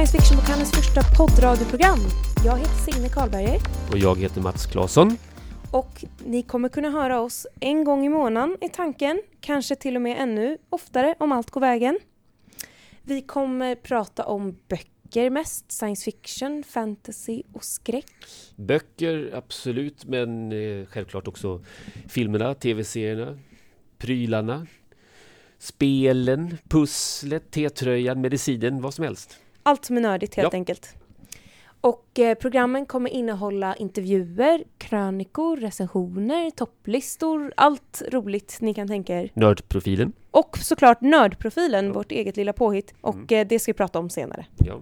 Science Fiction-bokhandelns första poddradioprogram. Jag heter Signe Karlberger Och jag heter Mats Claesson och ni kommer kunna höra oss en gång i månaden i tanken, kanske till och med ännu oftare om allt går vägen. Vi kommer prata om böcker mest, science fiction, fantasy och skräck. Böcker, absolut, men eh, självklart också filmerna, tv-serierna, prylarna, spelen, pusslet, T-tröjan, medicinen, vad som helst. Allt som är nördigt helt Ja. enkelt. Och eh, programmen kommer innehålla intervjuer, krönikor, recensioner, topplistor, allt roligt ni kan tänka er. Nördprofilen. Och såklart Nördprofilen, Ja. vårt eget lilla påhitt. Och Mm. eh, det ska vi prata om senare. Ja.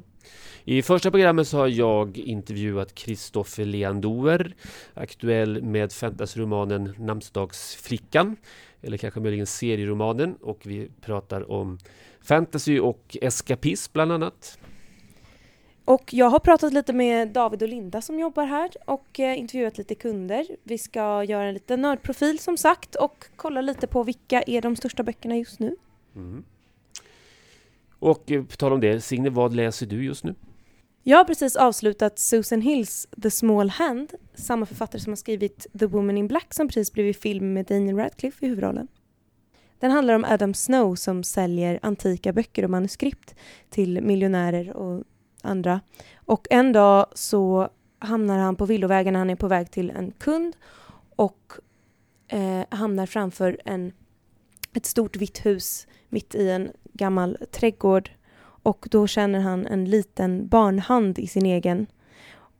I första programmet så har jag intervjuat Kristoffer Leandoer, aktuell med fantasyromanen Namnsdagsflickan, eller kanske möjligen serieromanen, och vi pratar om fantasy och eskapism bland annat. Och jag har pratat lite med David och Linda som jobbar här och eh, intervjuat lite kunder. Vi ska göra en liten nördprofil som sagt och kolla lite på vilka är de största böckerna just nu. Mm. Och eh, på tal om det, Signe, vad läser du just nu? Jag har precis avslutat Susan Hills The Small Hand, samma författare som har skrivit The Woman in Black som precis blivit film med Daniel Radcliffe i huvudrollen. Den handlar om Adam Snow som säljer antika böcker och manuskript till miljonärer och andra. Och en dag så hamnar han på villovägen när han är på väg till en kund och eh, hamnar framför en, ett stort vitt hus mitt i en gammal trädgård och då känner han en liten barnhand i sin egen.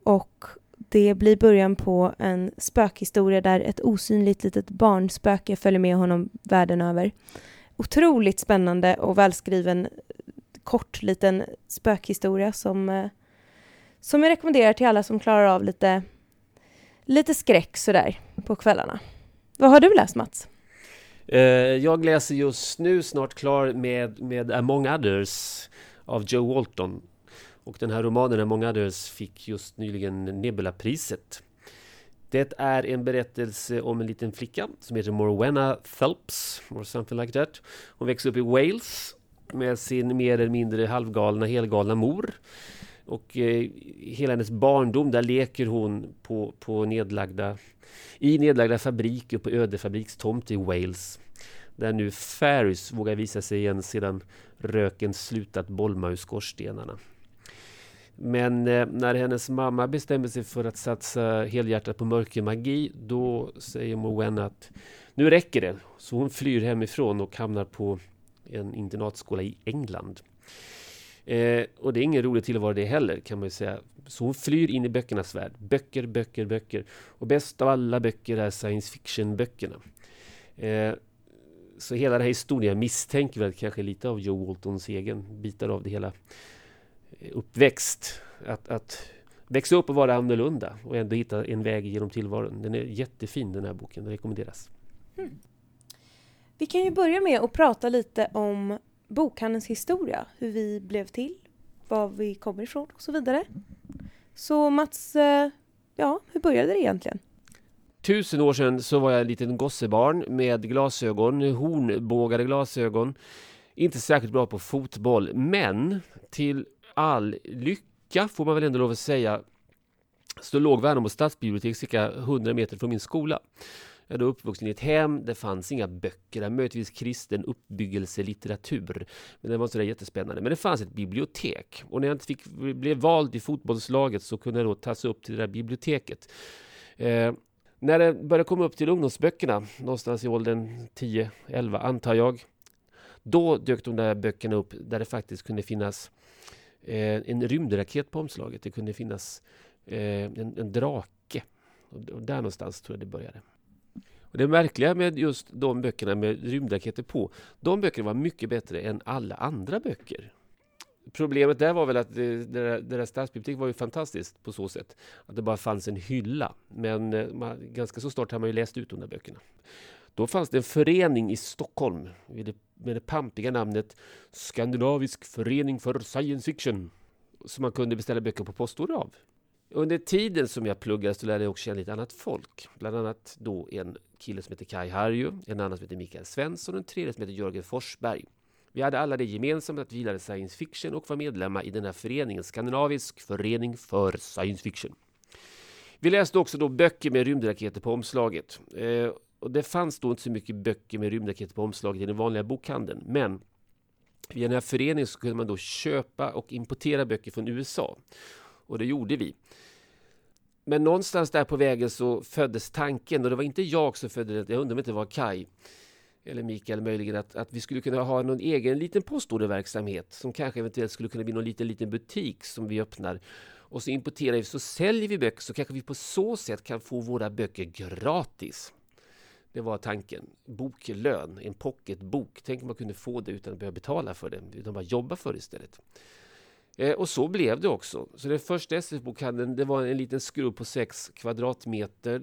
Och det blir början på en spökhistoria där ett osynligt litet barnspöke följer med honom världen över. Otroligt spännande och välskriven kort liten spökhistoria som, eh, som jag rekommenderar till alla som klarar av lite, lite skräck sådär på kvällarna. Vad har du läst Mats? Eh, jag läser just nu, snart klar med, med Among Others av Joe Walton. Och den här romanen Among Others fick just nyligen Nebula-priset. Det är en berättelse om en liten flicka som heter Morwenna Phelps, or something like that. Hon växer upp i Wales med sin mer eller mindre halvgalna, helgalna mor. Och eh, hela hennes barndom, där leker hon på, på nedlagda, i nedlagda fabriker på öde fabrikstomt i Wales. Där nu Ferris vågar visa sig igen sedan röken slutat bolma ur skorstenarna. Men eh, när hennes mamma bestämmer sig för att satsa helhjärtat på mörkermagi, då säger Moen att nu räcker det. Så hon flyr hemifrån och hamnar på en internatskola i England. Eh, och det är ingen rolig tillvaro det heller kan man ju säga. Så hon flyr in i böckernas värld. Böcker, böcker, böcker. Och bäst av alla böcker är science fiction-böckerna. Eh, så hela den här historien misstänker väl kanske lite av Joe Waltons egen bitar av det hela eh, uppväxt. Att, att växa upp och vara annorlunda och ändå hitta en väg genom tillvaron. Den är jättefin den här boken, den rekommenderas. Hmm. Vi kan ju börja med att prata lite om bokhandelns historia, hur vi blev till, var vi kommer ifrån och så vidare. Så Mats, eh, ja, hur började det egentligen? Tusen år sedan så var jag en liten gossebarn med glasögon, hornbågade glasögon. Inte särskilt bra på fotboll, men till all lycka får man väl ändå lov att säga så låg Värnamo stadsbibliotek cirka 100 meter från min skola. Jag är då uppvuxen i ett hem, det fanns inga böcker, där möjligtvis kristen uppbyggelselitteratur. Men det var inte jättespännande. Men det fanns ett bibliotek. Och när jag inte fick, blev vald i fotbollslaget så kunde jag då tas upp till det där biblioteket. Eh, när det började komma upp till ungdomsböckerna, någonstans i åldern 10-11 antar jag, då dök de där böckerna upp där det faktiskt kunde finnas eh, en rymdraket på omslaget. Det kunde finnas eh, en, en drake. Och där någonstans tror jag det började. Och det märkliga med just de böckerna med rymdraketer på, de böckerna var mycket bättre än alla andra böcker. Problemet där var väl att det, stadsbibliotek var ju fantastiskt på så sätt. Att det bara fanns en hylla. Men eh, man, ganska så snart har man ju läst ut de där böckerna. Då fanns det en förening i Stockholm med det, med det pampiga namnet Skandinavisk förening för science fiction som man kunde beställa böcker på postorder av. Under tiden som jag pluggade så lärde jag också känna lite annat folk. Bland annat då en kille som heter Kai Harju, en annan som heter Mikael Svensson och en tredje som heter Jörgen Forsberg. Vi hade alla det gemensamt att vi gillade science fiction och var medlemmar i den här föreningen, Skandinavisk förening för science fiction. Vi läste också då böcker med rymdraketer på omslaget. Eh, och det fanns då inte så mycket böcker med rymdraketer på omslaget i den vanliga bokhandeln. Men via den här föreningen så kunde man då köpa och importera böcker från USA. Och det gjorde vi. Men någonstans där på vägen så föddes tanken, och det var inte jag som födde den, jag undrar om det inte var Kai eller Mikael möjligen, att, att vi skulle kunna ha någon egen liten postorderverksamhet som kanske eventuellt skulle kunna bli någon liten, liten butik som vi öppnar. Och så importerar vi, så säljer vi böcker så kanske vi på så sätt kan få våra böcker gratis. Det var tanken. Boklön, en pocketbok. Tänk om man kunde få det utan att behöva betala för det, utan bara jobba för det istället. Eh, och så blev det också. Så den första SF-bokhandeln det var en liten skrubb på 6 kvadratmeter,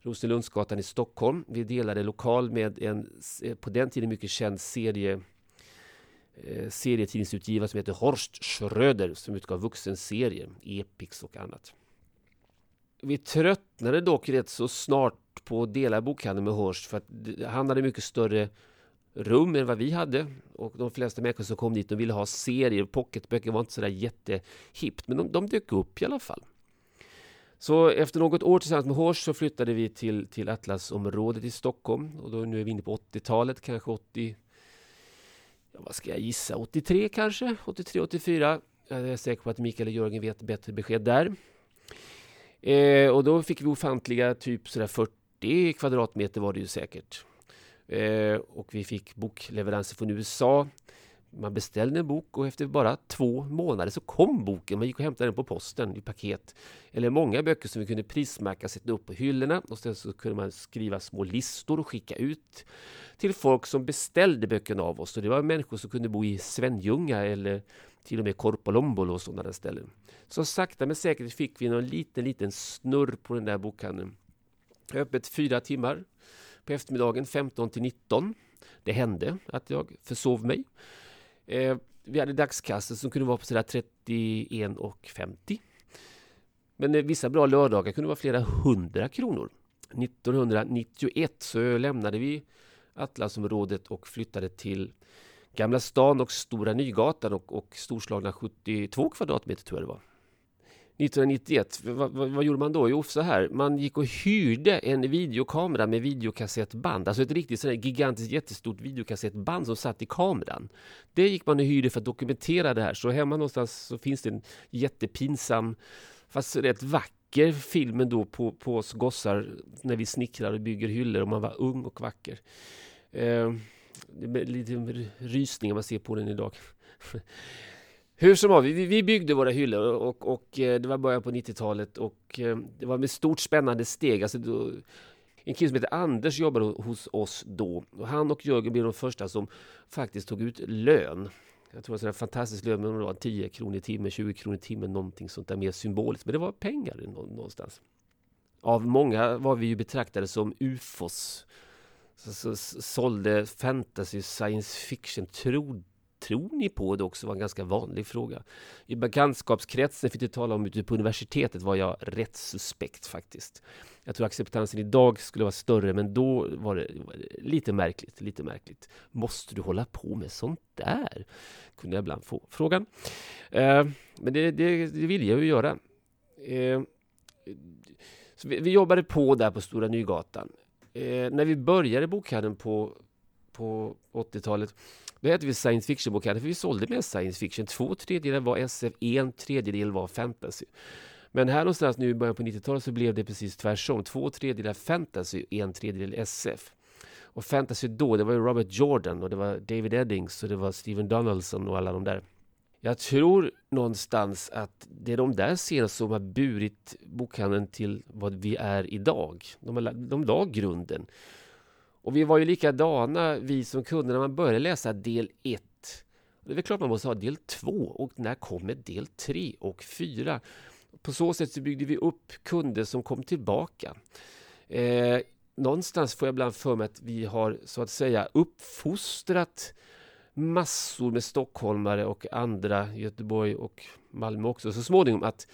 Rosenlundsgatan i Stockholm. Vi delade lokal med en eh, på den tiden mycket känd serie eh, serietidningsutgivare som heter Horst Schröder som utgav vuxenserier, Epix och annat. Vi tröttnade dock rätt så snart på att dela bokhandeln med Horst för att han hade mycket större rum än vad vi hade. Och de flesta människor som kom dit de ville ha serier. Pocketböcker var inte sådär jättehippt, men de, de dök upp i alla fall. Så efter något år tillsammans med Hors så flyttade vi till, till Atlasområdet i Stockholm. Och då nu är vi inne på 80-talet, kanske 80... Ja, vad ska jag gissa? 83 kanske? 83, 84. Jag är säker på att Mikael och Jörgen vet bättre besked där. Eh, och då fick vi ofantliga, typ sådär 40 kvadratmeter var det ju säkert. Eh, och vi fick bokleveranser från USA. Man beställde en bok och efter bara två månader så kom boken. Man gick och hämtade den på posten i paket. Eller många böcker som vi kunde prismärka, sätta upp på hyllorna och sen så kunde man skriva små listor och skicka ut till folk som beställde böckerna av oss. Och det var människor som kunde bo i Svenljunga eller till och med Korpalombolo och sådana ställen. Så sakta men säkert fick vi någon liten, liten snurr på den där bokhandeln. Öppet fyra timmar på eftermiddagen 15 till 19. Det hände att jag försov mig. Eh, vi hade dagskassor som kunde vara på sådär 31,50. Men eh, vissa bra lördagar kunde vara flera hundra kronor. 1991 så lämnade vi Atlasområdet och flyttade till Gamla stan och Stora Nygatan och, och storslagna 72 kvadratmeter tror jag det var. 1991, vad, vad, vad, gjorde man då? Jo, så här, man gick och hyrde en videokamera med videokassettband, alltså ett riktigt sådär gigantiskt jättestort videokassettband som satt i kameran. Det gick man och hyrde för att dokumentera det här, så hemma någonstans så finns det en jättepinsam, fast rätt vacker film då på, på oss gossar när vi snickrar och bygger hyllor och man var ung och vacker. Eh, det är lite rysningar man ser på den idag. Hur som helst, vi, vi byggde våra hyllor och, och, eh, det var början på 90-talet och eh, det var med stort spännande steg. Alltså då, en kille som heter Anders jobbade hos oss då och han och Jörgen blev de första som faktiskt tog ut lön. Jag tror det var en fantastisk lön, men det var 10 kronor i timmen, 20 kronor i timmen, någonting sånt där mer symboliskt. Men det var pengar någonstans. Av många var vi ju betraktade som ufos. Så, så, så sålde fantasy, science fiction, trodde tror ni på det också var en ganska vanlig fråga. I bekantskapskretsen fick du tala om ute på universitetet var jag rätt suspekt faktiskt. Jag tror acceptansen idag skulle vara större men då var det, lite märkligt, lite märkligt. Måste du hålla på med sånt där? Kunde jag ibland få frågan. Eh, men det, det, det vill jag ju göra. Eh, vi, vi, jobbade på där på Stora Nygatan. Eh, när vi började bokhandeln på, på 80-talet då hette vi science fiction-bokhandeln för vi sålde mest science fiction. Två tredjedelar var SF, en tredjedel var fantasy. Men här någonstans nu i början på 90-talet så blev det precis tvärtom. Två tredjedelar fantasy, en tredjedel SF. Och fantasy då, det var ju Robert Jordan och det var David Eddings och det var Steven Donaldson och alla de där. Jag tror någonstans att det är de där serierna som har burit bokhandeln till vad vi är idag. De, har, de la grunden. Och vi var ju likadana, vi som kunde, när man började läsa del 1. Det är väl klart man måste ha del 2 och när kommer del 3 och 4? På så sätt så byggde vi upp kunder som kom tillbaka. Eh, någonstans får jag ibland för mig att vi har så att säga uppfostrat massor med stockholmare och andra, Göteborg och Malmö också, så småningom att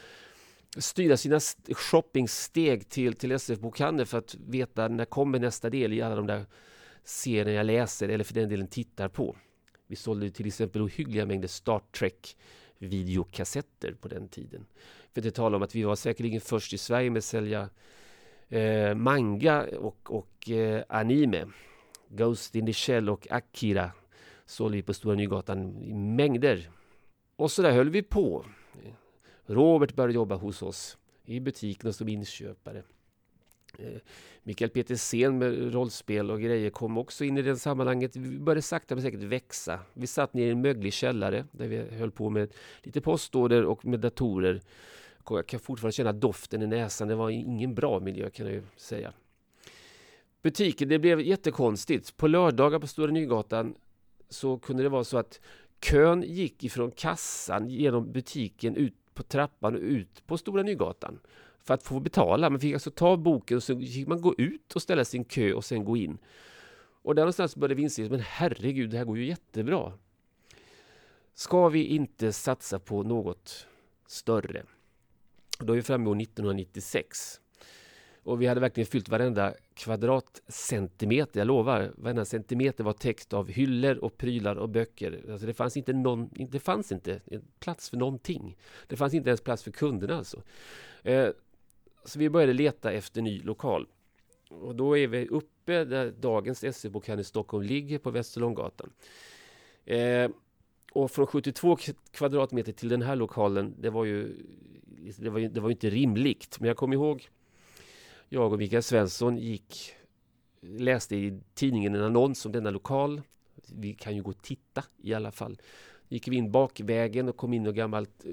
styra sina shoppingsteg till, till SF Bokhandel för att veta när kommer nästa del i alla de där serierna jag läser eller för den delen tittar på. Vi sålde till exempel ohyggliga mängder Star Trek videokassetter på den tiden. För det talar om att vi var säkerligen först i Sverige med att sälja eh, manga och, och eh, anime. Ghost in the Shell och Akira sålde vi på Stora Nygatan i mängder. Och så där höll vi på. Robert började jobba hos oss i butiken som inköpare. Eh, Mikael Petersen med rollspel och grejer kom också in i det sammanhanget. Vi började sakta men säkert växa. Vi satt ner i en möglig källare där vi höll på med lite postorder och med datorer. Jag kan fortfarande känna doften i näsan. Det var ingen bra miljö kan jag ju säga. Butiken, det blev jättekonstigt. På lördagar på Stora Nygatan så kunde det vara så att kön gick ifrån kassan genom butiken ut på trappan och ut på Stora Nygatan för att få betala. Man fick alltså ta boken och så fick man gå ut och ställa sin kö och sen gå in. Och där någonstans började vi inse, men herregud, det här går ju jättebra. Ska vi inte satsa på något större? Då är vi framme år 1996. Och vi hade verkligen fyllt varenda kvadratcentimeter, jag lovar. Varenda centimeter var täckt av hyllor och prylar och böcker. Alltså det fanns inte någon, det fanns inte plats för någonting. Det fanns inte ens plats för kunderna alltså. Eh, så vi började leta efter ny lokal. Och då är vi uppe där dagens SE-bokhandel i Stockholm ligger på Västerlånggatan. Eh, och från 72 kvadratmeter till den här lokalen, det var ju, det var ju, det var inte rimligt. Men jag kommer ihåg, jag och Mikael Svensson gick, läste i tidningen en annons om denna lokal. Vi kan ju gå och titta i alla fall gick vi in bakvägen och kom in i gammalt eh,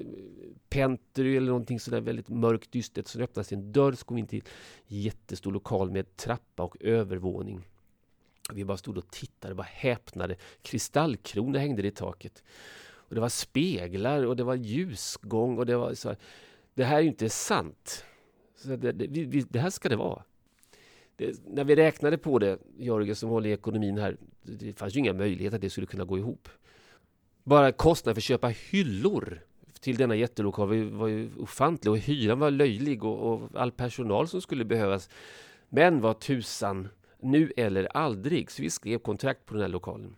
pentry eller någonting sådär väldigt mörkt dystert. Så öppnades en dörr så kom vi in till en jättestor lokal med trappa och övervåning. Vi bara stod och tittade, bara häpnade. Kristallkronor hängde i taket. Och det var speglar och det var ljusgång och det var så här, Det här är ju inte sant. Så det, det, det här ska det vara. Det, när vi räknade på det, Jörgen som håller i ekonomin här, det fanns ju inga möjligheter att det skulle kunna gå ihop. Bara kostnaden för att köpa hyllor till denna jättelokal var ju ofantlig och hyran var löjlig och, och all personal som skulle behövas. Men vad tusan, nu eller aldrig. Så vi skrev kontrakt på den här lokalen.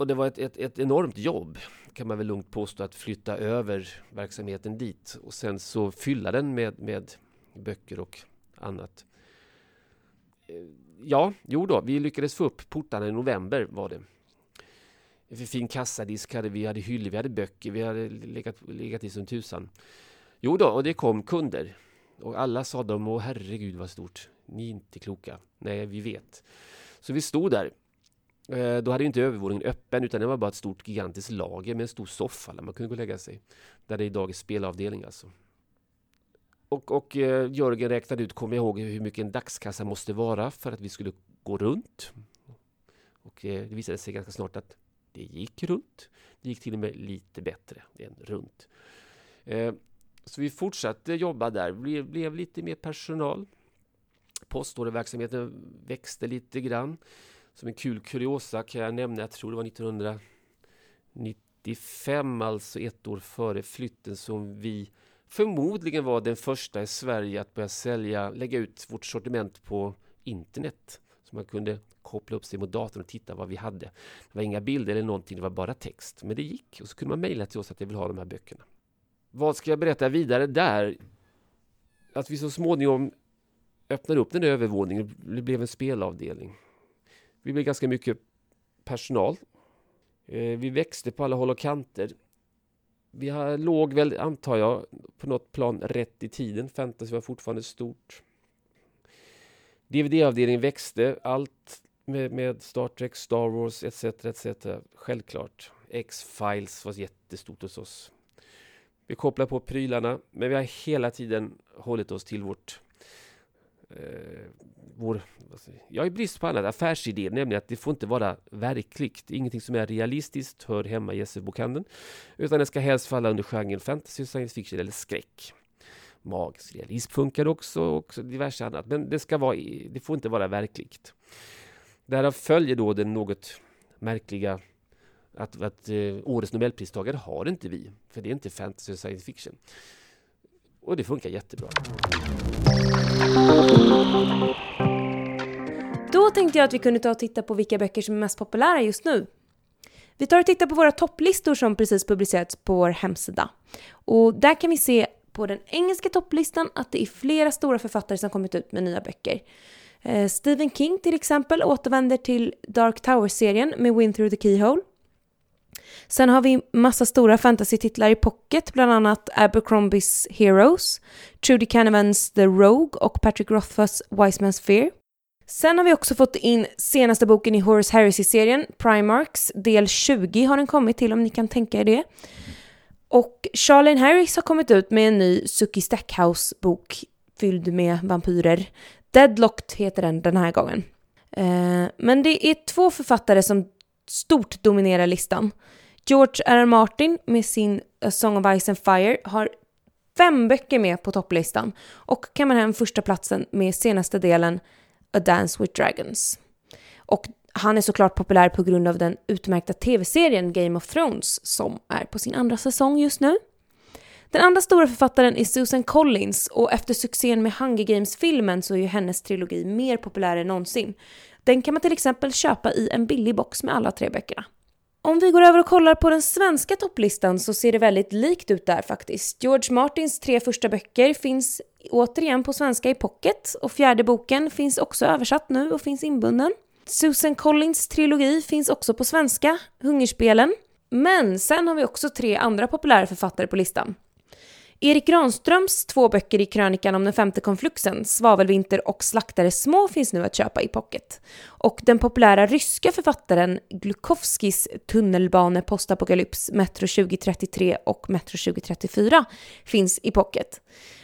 Och det var ett, ett, ett, enormt jobb, kan man väl lugnt påstå, att flytta över verksamheten dit och sen så fylla den med, med böcker och annat. Eh, ja, jo då, vi lyckades få upp portarna i november var det en fin kassadisk hade vi, hade hyllor, vi hade böcker, vi hade legat, legat i som tusan. Jo då, och det kom kunder. Och alla sa de, åh herregud vad stort. Ni är inte kloka. Nej, vi vet. Så vi stod där. Eh, då hade inte övervåningen öppen utan det var bara ett stort gigantiskt lager med en stor soffa där man kunde gå och lägga sig. Där det idag är spelavdelning alltså. Och, och eh, Jörgen räknade ut, kommer jag ihåg, hur mycket en dagskassa måste vara för att vi skulle gå runt. Och eh, det visade sig ganska snart att det gick runt. Det gick till och med lite bättre än runt. Så vi fortsatte jobba där, blev, blev lite mer personal. Postorderverksamheten växte lite grann. Som en kul kuriosa kan jag nämna, jag tror det var 1995, alltså ett år före flytten, som vi förmodligen var den första i Sverige att börja sälja, lägga ut vårt sortiment på internet. Så man kunde koppla upp sig mot datorn och titta vad vi hade. Det var inga bilder eller någonting, det var bara text. Men det gick och så kunde man mejla till oss att jag vill ha de här böckerna. Vad ska jag berätta vidare där? Att vi så småningom öppnade upp den där övervåningen. Det blev en spelavdelning. Vi blev ganska mycket personal. Eh, vi växte på alla håll och kanter. Vi låg väl, antar jag, på något plan rätt i tiden. Fantasy var fortfarande stort. DVD-avdelningen växte. Allt med, med, Star Trek, Star Wars etc. etc. Självklart. X-Files var jättestort hos oss. Vi kopplar på prylarna, men vi har hela tiden hållit oss till vårt eh, vår, jag är brist på annat, affärsidé, nämligen att det får inte vara verkligt. Ingenting som är realistiskt hör hemma i SF-bokhandeln. Utan det ska helst falla under genren fantasy, science fiction eller skräck. Magisk realism funkar också och diverse annat. Men det, ska vara, det får inte vara verkligt. Därav följer då den något märkliga att, att eh, årets nobelpristagare har inte vi. För det är inte fantasy och science fiction. Och det funkar jättebra. Då tänkte jag att vi kunde ta och titta på vilka böcker som är mest populära just nu. Vi tar och tittar på våra topplistor som precis publicerats på vår hemsida. Och där kan vi se på den engelska topplistan att det är flera stora författare som kommit ut med nya böcker. Eh, Stephen King till exempel återvänder till Dark Tower-serien med Win Through the Keyhole. Sen har vi massa stora fantasy-titlar i pocket, bland annat Abercrombies Heroes, Trudy Canavans The Rogue och Patrick Rothfuss Wise Man's Fear. Sen har vi också fått in senaste boken i Horace Heresy-serien, Primarks, del 20 har den kommit till om ni kan tänka er det. Och Charlene Harris har kommit ut med en ny Suki Stackhouse-bok fylld med vampyrer. Deadlocked heter den den här gången. Eh, men det är två författare som stort dominerar listan. George R. R. Martin med sin A Song of Ice and Fire har fem böcker med på topplistan och kammar hem första platsen med senaste delen A Dance with Dragons. Och han är såklart populär på grund av den utmärkta tv-serien Game of Thrones som är på sin andra säsong just nu. Den andra stora författaren är Susan Collins och efter succén med Hunger Games-filmen så är ju hennes trilogi mer populär än någonsin. Den kan man till exempel köpa i en billig box med alla tre böckerna. Om vi går över och kollar på den svenska topplistan så ser det väldigt likt ut där faktiskt. George Martins tre första böcker finns återigen på svenska i pocket och fjärde boken finns också översatt nu och finns inbunden. Susan Collins trilogi finns också på svenska, Hungerspelen. Men sen har vi också tre andra populära författare på listan. Erik Granströms två böcker i krönikan om den femte konfluxen, Svavelvinter och Slaktare små, finns nu att köpa i pocket. Och den populära ryska författaren Glukovskis tunnelbane postapokalyps Metro 2033 och Metro 2034 finns i pocket.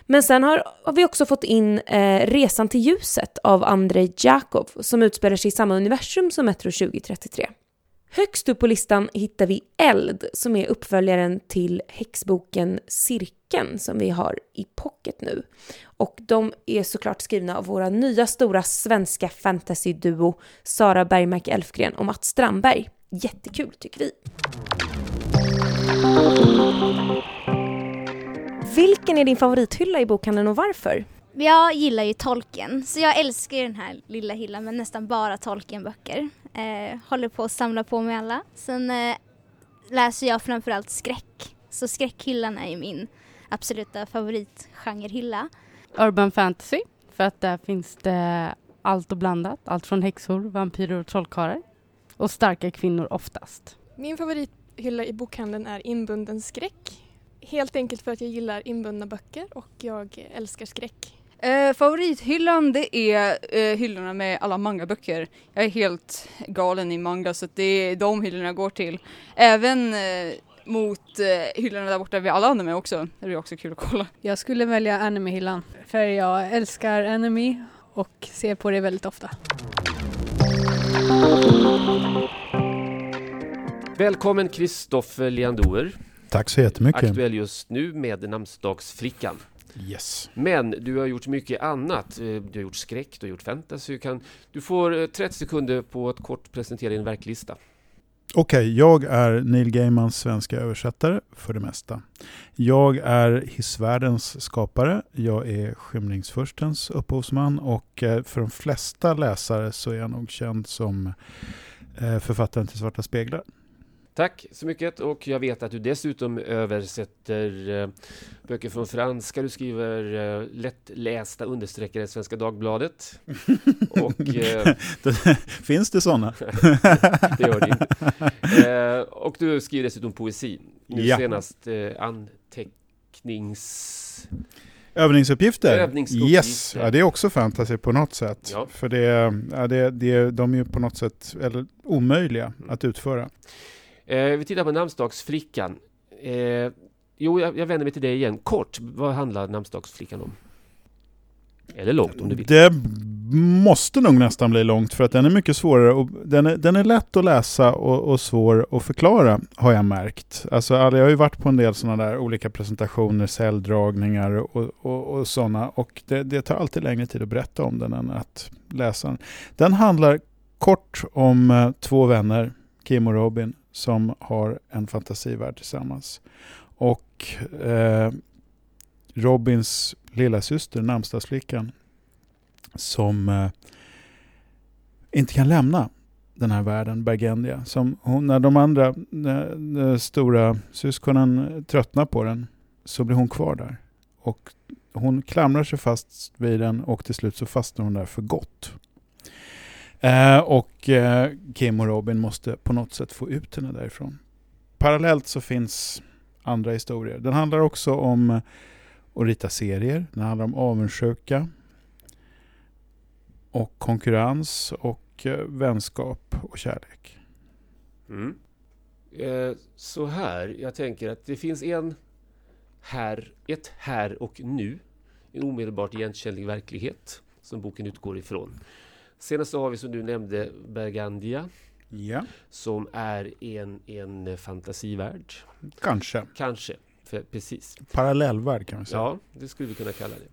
Men sen har, har vi också fått in eh, Resan till ljuset av Andrei Jakov som utspelar sig i samma universum som Metro 2033. Högst upp på listan hittar vi Eld som är uppföljaren till häxboken Cirkeln som vi har i pocket nu. Och de är såklart skrivna av våra nya stora svenska fantasyduo Sara Bergmark Elfgren och Mats Strandberg. Jättekul tycker vi. Vilken är din favorithylla i bokhandeln och varför? Jag gillar ju Tolkien, så jag älskar den här lilla hyllan med nästan bara Tolkien-böcker. Eh, håller på att samla på mig alla. Sen eh, läser jag framförallt skräck, så skräckhyllan är ju min absoluta favoritgenrehylla. Urban fantasy, för att där finns det allt och blandat. Allt från häxor, vampyrer och trollkarlar. Och starka kvinnor oftast. Min favorithylla i bokhandeln är inbunden skräck. Helt enkelt för att jag gillar inbundna böcker och jag älskar skräck. Eh, favorithyllan det är eh, hyllorna med alla manga-böcker. Jag är helt galen i manga så det är de hyllorna jag går till. Även eh, mot eh, hyllorna där borta vid alla anime också. Det är också kul att kolla. Jag skulle välja anime-hyllan för jag älskar anime och ser på det väldigt ofta. Välkommen Kristoffer Leandoer. Tack så jättemycket. Aktuell just nu med namnsdagsfrickan. Yes. Men du har gjort mycket annat. Eh, Du har gjort skräck, du har gjort fantasy. Du, kan, du får eh, 30 sekunder på att kort presentera din verklista. Okej, jag är Neil Gaimans svenska översättare för det mesta. Jag är Hissvärldens skapare. Jag är Skymningsfurstens upphovsman och eh, för de flesta läsare så är jag nog känd som eh, författaren till Svarta speglar. Tack så mycket och jag vet att du dessutom översätter eh, böcker från franska. Du skriver eh, lättlästa understreckare Svenska Dagbladet. Och eh, Finns det sådana? det gör det inte. Eh, och du skriver dessutom poesi. Nu Ja. senast eh, antecknings... Övningsuppgifter? Övningsuppgifter. Yes, ja, det är också fantasy på något sätt. Ja. För det, ja, det, det, de är ju på något sätt eller, omöjliga att utföra. Eh, vi tittar på namnsdagsflickan. Eh, jo, jag, jag vänder mig till dig igen. Kort, vad handlar namnsdagsflickan om? Eller långt om du vill. Det måste nog nästan bli långt för att den är mycket svårare och den är, den är lätt att läsa och, och svår att förklara har jag märkt. Alltså, jag har ju varit på en del sådana där olika presentationer, celldragningar och, och, och sådana och det, det tar alltid längre tid att berätta om den än att läsa den. Den handlar kort om eh, två vänner, Kim och Robin, som har en fantasivärld tillsammans. Och eh, Robins lilla syster, namnsdagsflickan, som eh, inte kan lämna den här världen, Bergendia. Som hon, när de andra när, när stora syskonen tröttnar på den så blir hon kvar där. Och hon klamrar sig fast vid den och till slut så fastnar hon där för gott. Eh, och eh, Kim och Robin måste på något sätt få ut henne därifrån. Parallellt så finns andra historier. Den handlar också om att rita serier. Den handlar om avundsjuka och konkurrens och eh, vänskap och kärlek. Mm. Eh, så här, jag tänker att det finns en här, ett här och nu, en omedelbart igenkännlig verklighet som boken utgår ifrån. Senast har vi som du nämnde Bergandia Ja, som är en, en fantasivärld. kanske. Kanske, för, precis. Parallellvärld kan man säga. Ja, det skulle vi kunna kalla det.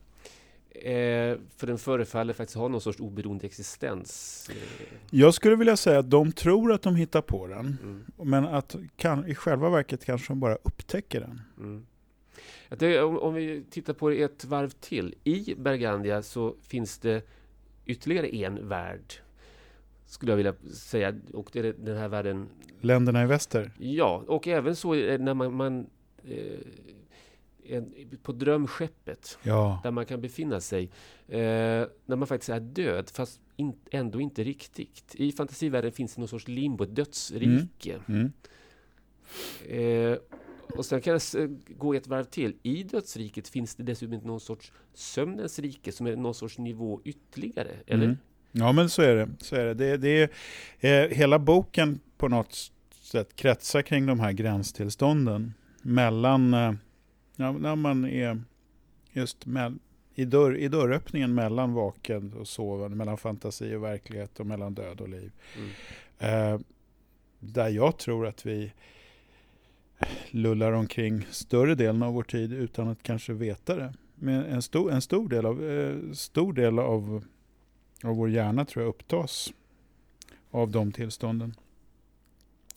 Eh, för den förefaller faktiskt ha någon sorts oberoende existens. Jag skulle vilja säga att de tror att de hittar på den, mm, men att kan, i själva verket kanske de bara upptäcker den. mm. Det, om, om vi tittar på det ett varv till. I Bergandia så finns det ytterligare en värld. Skulle jag vilja säga. Och det är den här världen Länderna i väster. Ja, och även så när man, man eh, en, på drömskeppet Ja, där man kan befinna sig eh, när man faktiskt är död fast in, ändå inte riktigt. I fantasivärlden finns det någon sorts limbo, ett dödsrike. mm. Eh, och sen kan jag gå ett varv till. I dödsriket finns det dessutom någon sorts sömnens rike som är någon sorts nivå ytterligare. Eller? Mm. Ja men så är det. Så är det. Det, det är, eh, hela boken på något sätt kretsar kring de här gränstillstånden mellan, eh, när man är just mell, i, dörr, i dörröppningen mellan vaken och sovande, mellan fantasi och verklighet och mellan död och liv. Mm. Eh, där jag tror att vi lullar omkring större delen av vår tid utan att kanske veta det. Men en stor, en stor del, av, eh, stor del av, av vår hjärna tror jag upptas av de tillstånden.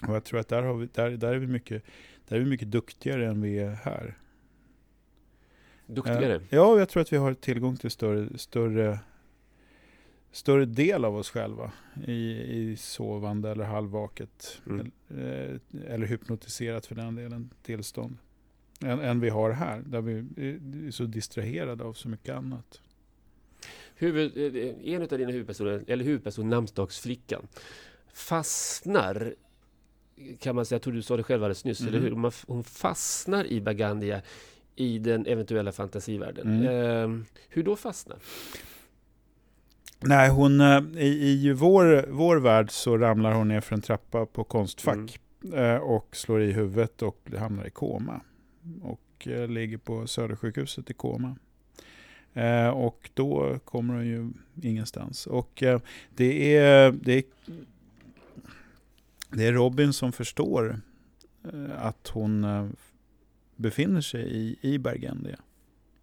Och jag tror att där, har vi, där, där, är vi mycket, där är vi mycket duktigare än vi är här. Duktigare. Eh, Ja, jag tror att vi har tillgång till större, större, större del av oss själva i, i sovande eller halvvaket Mm. eller, eh, eller hypnotiserat för den delen tillstånd än, än vi har här där vi är så distraherade av så mycket annat. Huvud, eh, en av dina huvudpersoner, eller huvudperson, namnsdagsflickan, fastnar kan man säga, jag tror du sa det själv alldeles nyss, Mhm. eller hur? Hon fastnar i Bagandia i den eventuella fantasivärlden. Mm. Eh, hur då fastnar? Nej, hon, eh, i, i vår, vår värld så ramlar hon ner för en trappa på Konstfack eh, och slår i huvudet och hamnar i koma. Och eh, ligger på Södersjukhuset i koma. Och då kommer hon ju ingenstans. Och det, är, det, är, det är Robin som förstår att hon befinner sig i, i Bergendia.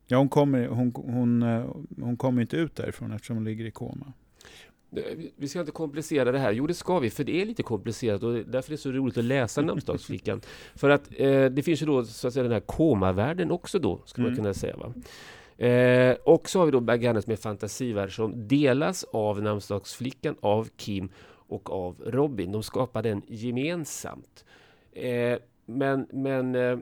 Ja, hon kommer, hon, hon, eh, hon kommer inte ut därifrån eftersom hon ligger i koma. Vi ska inte komplicera det här. Jo, det ska vi, för det är lite komplicerat och därför är det så roligt att läsa namnsdagsflickan. För att eh, det finns ju då så att säga den här komavärlden också då, skulle man Mm. kunna säga. Va? Eh, och så har vi då Bagandas med fantasivärld som delas av namnsdagsflickan, av Kim och av Robin. De skapar den gemensamt. Eh, men men eh,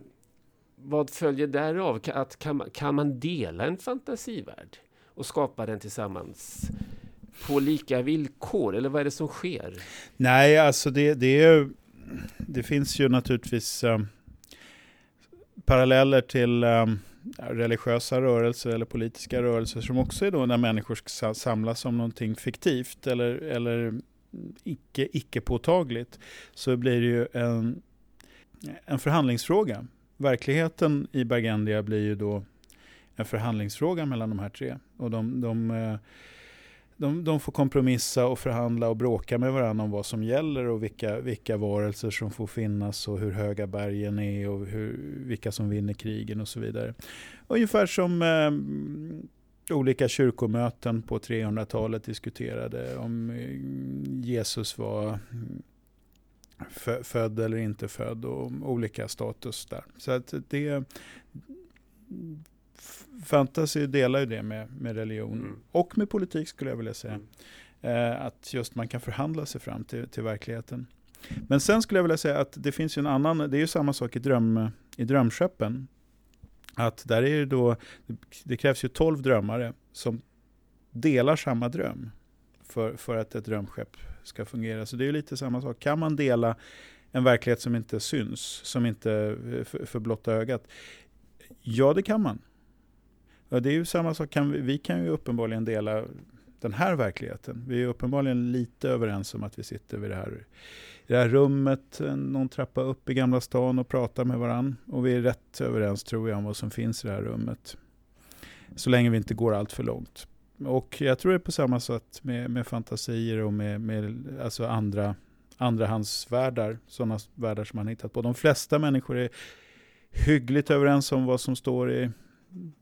vad följer därav? Att kan, man, kan man dela en fantasivärld och skapa den tillsammans? på lika villkor? Eller vad är det som sker? Nej, alltså det, det, är, det finns ju naturligtvis eh, paralleller till eh, religiösa rörelser eller politiska rörelser som också är då när människor ska samlas om någonting fiktivt eller, eller icke, icke påtagligt så blir det ju en, en förhandlingsfråga. Verkligheten i Bergendia blir ju då en förhandlingsfråga mellan de här tre. Och de, de, eh, de, de får kompromissa och förhandla och bråka med varandra om vad som gäller och vilka, vilka varelser som får finnas och hur höga bergen är och hur, vilka som vinner krigen och så vidare. Ungefär som eh, olika kyrkomöten på 300-talet diskuterade om eh, Jesus var född eller inte född och olika status där. Så att det fantasy delar ju det med, med religion mm. och med politik skulle jag vilja säga. Mm. Eh, att just man kan förhandla sig fram till, till verkligheten. Men sen skulle jag vilja säga att det finns ju en annan, det är ju samma sak i, dröm, i drömskeppen. Att där är det då, det krävs ju tolv drömmare som delar samma dröm för, för att ett drömskepp ska fungera. Så det är lite samma sak. Kan man dela en verklighet som inte syns, som inte eh, för, för blotta ögat? Ja, det kan man. Ja, det är ju samma sak, kan vi, vi kan ju uppenbarligen dela den här verkligheten. Vi är uppenbarligen lite överens om att vi sitter vid det här, i det här rummet, eh, någon trappa upp i Gamla stan och pratar med varandra. Och vi är rätt överens tror jag om vad som finns i det här rummet. Så länge vi inte går allt för långt. Och jag tror det är på samma sätt med, med fantasier och med, med alltså andra andrahandsvärldar, sådana världar som man hittat på. De flesta människor är hyggligt överens om vad som står i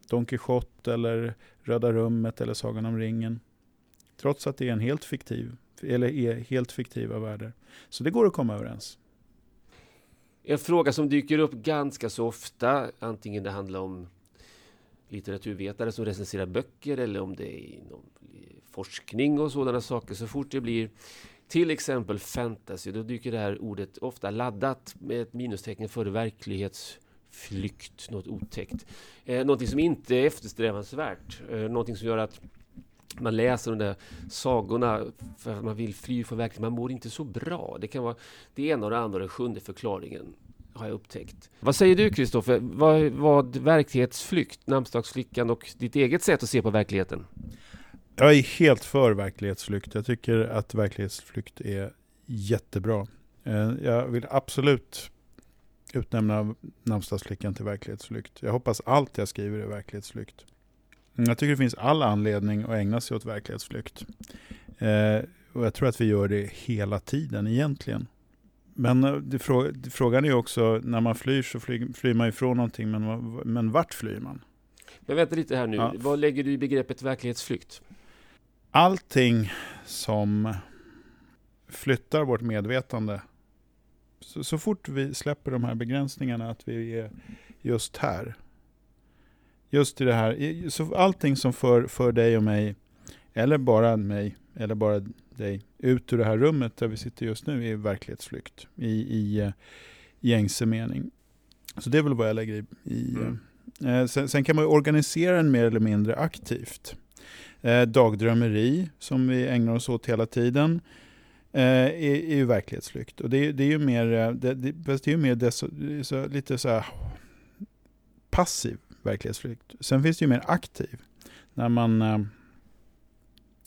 Don Quijote eller Röda rummet eller Sagan om ringen. Trots att det är en helt fiktiv, eller är helt fiktiva världar. Så det går att komma överens. En fråga som dyker upp ganska så ofta, antingen det handlar om litteraturvetare som recenserar böcker eller om det är inom forskning och sådana saker. Så fort det blir till exempel fantasy, då dyker det här ordet ofta laddat med ett minustecken före verklighetsflykt, något otäckt. Eh, någonting som inte är eftersträvansvärt, eh, någonting som gör att man läser de där sagorna för att man vill fly från verkligheten. Man mår inte så bra. Det kan vara det ena och det andra och den sjunde förklaringen har jag upptäckt. Vad säger du Kristoffer? Vad, vad verklighetsflykt, namnsdagsflickan och ditt eget sätt att se på verkligheten? Jag är helt för verklighetsflykt. Jag tycker att verklighetsflykt är jättebra. Eh, jag vill absolut utnämna namnsdagsflickan till verklighetsflykt. Jag hoppas allt jag skriver är verklighetsflykt. Jag tycker det finns all anledning att ägna sig åt verklighetsflykt. Eh, och jag tror att vi gör det hela tiden egentligen. Men eh, det, frågan är också, när man flyr så flyr, flyr man ifrån någonting, men, men vart flyr man? Men vänta lite här nu, ja. vad lägger du i begreppet verklighetsflykt? Allting som flyttar vårt medvetande, så, så fort vi släpper de här begränsningarna, att vi är just här, just i det här, så allting som för, för dig och mig, eller bara mig, eller bara dig ut ur det här rummet där vi sitter just nu är verklighetsflykt i, i, eh, i gängse mening. Så det är väl vad jag lägger i. i mm. eh, sen, sen, kan man organisera den mer eller mindre aktivt. Eh, dagdrömmeri, som vi ägnar oss åt hela tiden, eh, är, är ju verklighetsflykt. Och det, det är ju mer, eh, det, det, det är ju mer deso, så, lite så här passiv verklighetsflykt. Sen finns det ju mer aktiv. När man eh,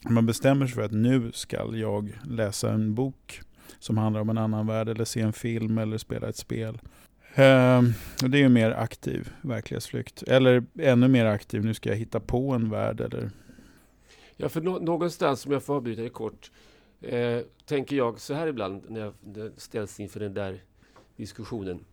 man bestämmer sig för att nu ska jag läsa en bok som handlar om en annan värld eller se en film eller spela ett spel. Uh, det är ju mer aktiv verklighetsflykt. Eller ännu mer aktiv, nu ska jag hitta på en värld eller... Ja, för nå någonstans, om jag får avbryta det kort, eh, tänker jag så här ibland när jag ställs inför den där diskussionen